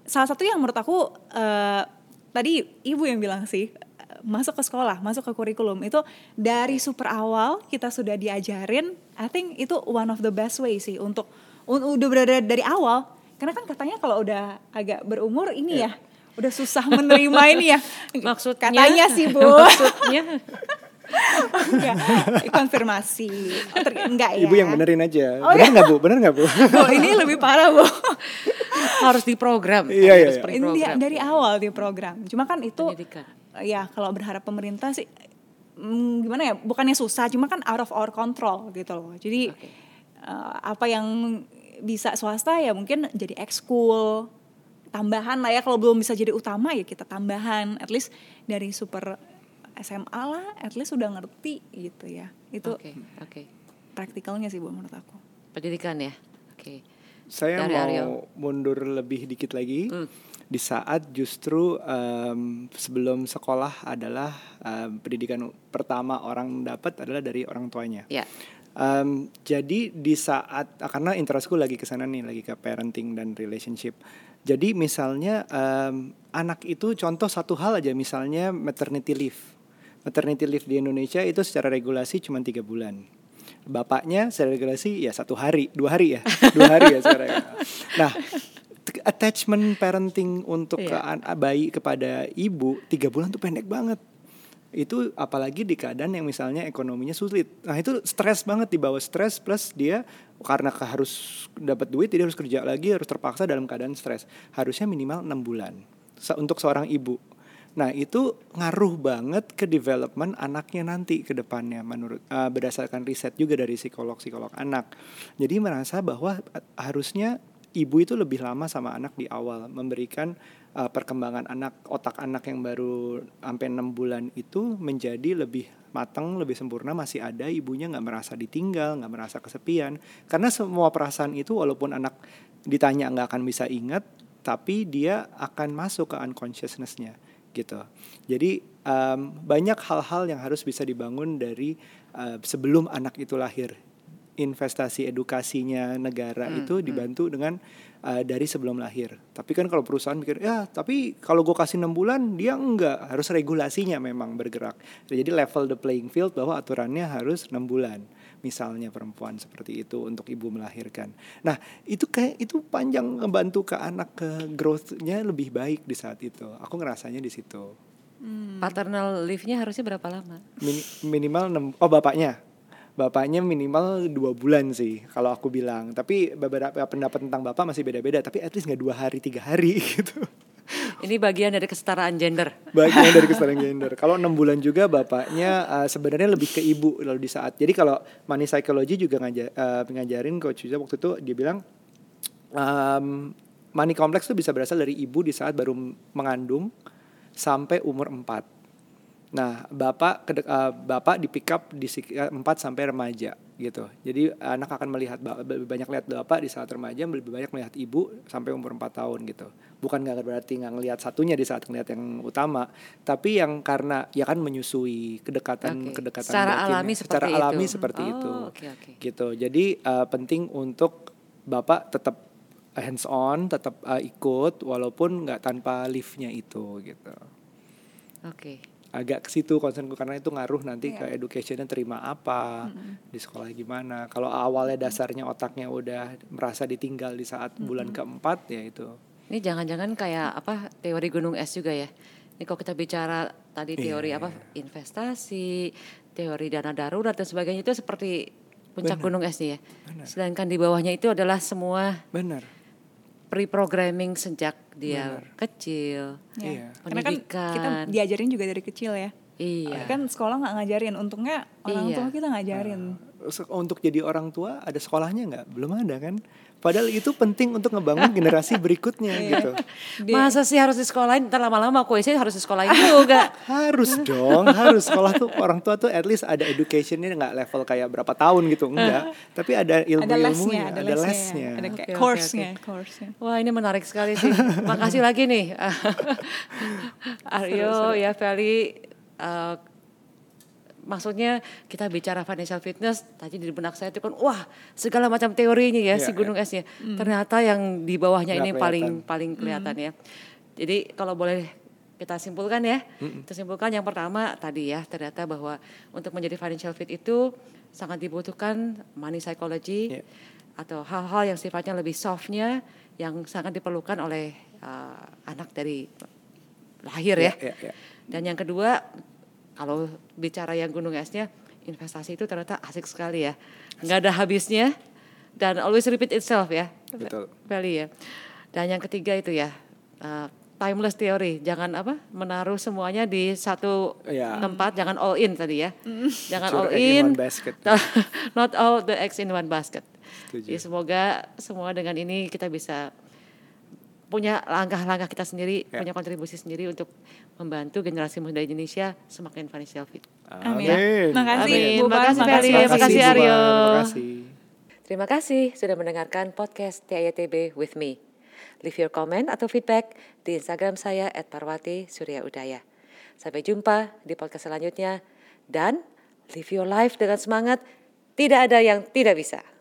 Salah satu yang menurut aku eh, tadi ibu yang bilang sih eh, masuk ke sekolah masuk ke kurikulum itu dari super awal kita sudah diajarin I think itu one of the best way sih untuk un- udah berada dari awal karena kan katanya kalau udah agak berumur ini ya udah susah menerima ini ya Maksudnya? katanya sih bu Maksudnya? Enggak, konfirmasi oh, ter- enggak ya Ibu yang benerin aja. Oh, bener nggak bu? Bener nggak bu? Bu, ini lebih parah bu harus diprogram. Iya, iya, harus iya. Ini program. dari awal di program cuma kan itu Pendidikan. ya kalau berharap pemerintah sih mm, gimana ya bukannya susah cuma kan out of our control gitu loh jadi Oke. eh, apa yang bisa swasta ya mungkin jadi ekskul tambahan lah ya kalau belum bisa jadi utama ya kita tambahan at least dari super SMA lah at least udah ngerti gitu ya itu Oke, oke. praktikalnya sih bu menurut aku Pendidikan ya. Oke. Saya Dari mau Aryo. mundur lebih dikit lagi. Hmm. Di saat justru em, sebelum sekolah adalah em, pendidikan pertama orang dapat adalah dari orang tuanya. Ya. Em, jadi di saat ah, karena interestku lagi ke sana nih, lagi ke parenting dan relationship. Jadi misalnya em, anak itu contoh satu hal aja, misalnya maternity leave. Maternity leave di Indonesia itu secara regulasi cuma tiga bulan. Bapaknya secara regulasi ya satu hari, dua hari ya, dua hari ya sekarang. [laughs] Nah, attachment parenting untuk ke Iya. bayi kepada ibu tiga bulan tuh pendek banget itu apalagi di keadaan yang misalnya ekonominya sulit. Nah itu stres banget dibawa stres plus dia karena harus dapat duit dia harus kerja lagi harus terpaksa dalam keadaan stres. Harusnya minimal enam bulan untuk seorang ibu. Nah itu ngaruh banget ke development anaknya nanti ke depannya menurut eh, berdasarkan riset juga dari psikolog-psikolog anak. Jadi merasa bahwa harusnya ibu itu lebih lama sama anak di awal memberikan uh, perkembangan anak otak anak yang baru sampai enam bulan itu menjadi lebih matang lebih sempurna masih ada ibunya nggak merasa ditinggal nggak merasa kesepian. Karena semua perasaan itu walaupun anak ditanya nggak akan bisa ingat tapi dia akan masuk ke unconsciousness-nya gitu. Jadi um, banyak hal-hal yang harus bisa dibangun dari uh, sebelum anak itu lahir investasi edukasinya negara Hmm, itu dibantu dengan uh, dari sebelum lahir. Tapi kan kalau perusahaan mikir ya tapi kalau gue kasih enam bulan dia enggak harus regulasinya memang bergerak. Jadi level the playing field bahwa aturannya harus enam bulan. Misalnya perempuan seperti itu untuk ibu melahirkan. Nah itu kayak itu panjang ngebantu ke anak ke growth-nya lebih baik di saat itu. Aku ngerasanya di situ. Paternal leave-nya harusnya berapa lama? Mini- minimal 6 oh bapaknya bapaknya minimal dua bulan sih kalau aku bilang. Tapi beberapa pendapat tentang bapak masih beda-beda tapi at least nggak dua hari tiga hari [laughs] gitu. Ini bagian dari kesetaraan gender. bagian dari kesetaraan gender. Kalau enam bulan juga bapaknya uh, sebenarnya lebih ke ibu lalu di saat. Jadi kalau money psychology juga ngaja, uh, ngajarin coach Yuza waktu itu dia bilang um, money complex itu bisa berasal dari ibu di saat baru mengandung sampai umur 4 Nah, bapak kedek, eh, bapak di pick up di eh, 4 sampai remaja gitu. Jadi anak akan melihat lebih banyak lihat bapak di saat remaja, lebih banyak melihat ibu sampai umur 4 tahun gitu. Bukan nggak berarti nggak ngelihat satunya di saat ngelihat yang utama, tapi yang karena ya kan menyusui kedekatan Oke. kedekatan Secara batinnya. alami secara seperti alami itu. seperti Oh, itu. oke, oke. Gitu. Jadi eh, penting untuk bapak tetap hands on, tetap eh, ikut walaupun nggak tanpa liftnya itu gitu Oke. Agak ke situ concernku karena itu ngaruh nanti Iya. ke educationnya terima apa di sekolah gimana kalau awalnya dasarnya otaknya udah merasa ditinggal di saat bulan keempat ya itu Ini jangan-jangan kayak apa teori gunung es juga ya. Ini kalau kita bicara tadi Iya, teori apa investasi, teori dana darurat dan sebagainya itu seperti puncak gunung es nih ya. Benar. Sedangkan di bawahnya itu adalah semua benar pre-programming sejak dia Benar. kecil. Iya. Karena kan Pendidikan. kita diajarin juga dari kecil ya. Iya. Kan sekolah nggak ngajarin, untungnya orang Iya. tua kita ngajarin. se- untuk jadi orang tua ada sekolahnya nggak? Belum ada kan? Padahal itu penting untuk ngebangun generasi [laughs] berikutnya gitu. Masa sih harus di sekolahin? Ntar lama-lama kuisnya harus di sekolahin juga. [laughs] Harus dong, harus sekolah tuh orang tua tuh at least ada educationnya nggak level kayak berapa tahun gitu enggak, tapi ada ada lesnya, ilmu-ilmunya, ada, ada lesnya, ada Oke, kayak oke, course-nya, oke. course-nya. Wah ini menarik sekali sih. Makasih lagi nih. Aryo, ya Feli. eh, maksudnya kita bicara financial fitness, tadi di benak saya itu kan wah segala macam teorinya ya Iya, si gunung esnya. Ternyata yang di bawahnya Nggak ini paling kelihatan. paling kelihatan ya. Jadi kalau boleh kita simpulkan ya, kita simpulkan yang pertama tadi ya ternyata bahwa untuk menjadi financial fit itu sangat dibutuhkan money psychology Iya. atau hal-hal yang sifatnya lebih softnya yang sangat diperlukan oleh uh, anak dari lahir ya. Iya, iya, iya. Dan yang kedua kalau bicara yang gunung esnya investasi itu ternyata asik sekali ya, nggak ada habisnya dan always repeat itself ya, Betul. Ya. Dan yang ketiga itu ya uh, timeless theory, jangan apa menaruh semuanya di satu Iya. tempat, jangan all in tadi ya, jangan Put all in in, one basket. [laughs] not all the eggs in one basket. Setuju. Jadi semoga semua dengan ini kita bisa punya langkah-langkah kita sendiri, Ya. punya kontribusi sendiri untuk membantu generasi muda Indonesia semakin financial fit. Amin. Amin. Makasih, Amin. Bu. Makasih, Feli. Makasih. Aryo. Terima kasih. Terima kasih sudah mendengarkan podcast TITB with me. Leave your comment atau feedback di Instagram saya at Parwati Surya Udaya. Sampai jumpa di podcast selanjutnya dan live your life dengan semangat. Tidak ada yang tidak bisa.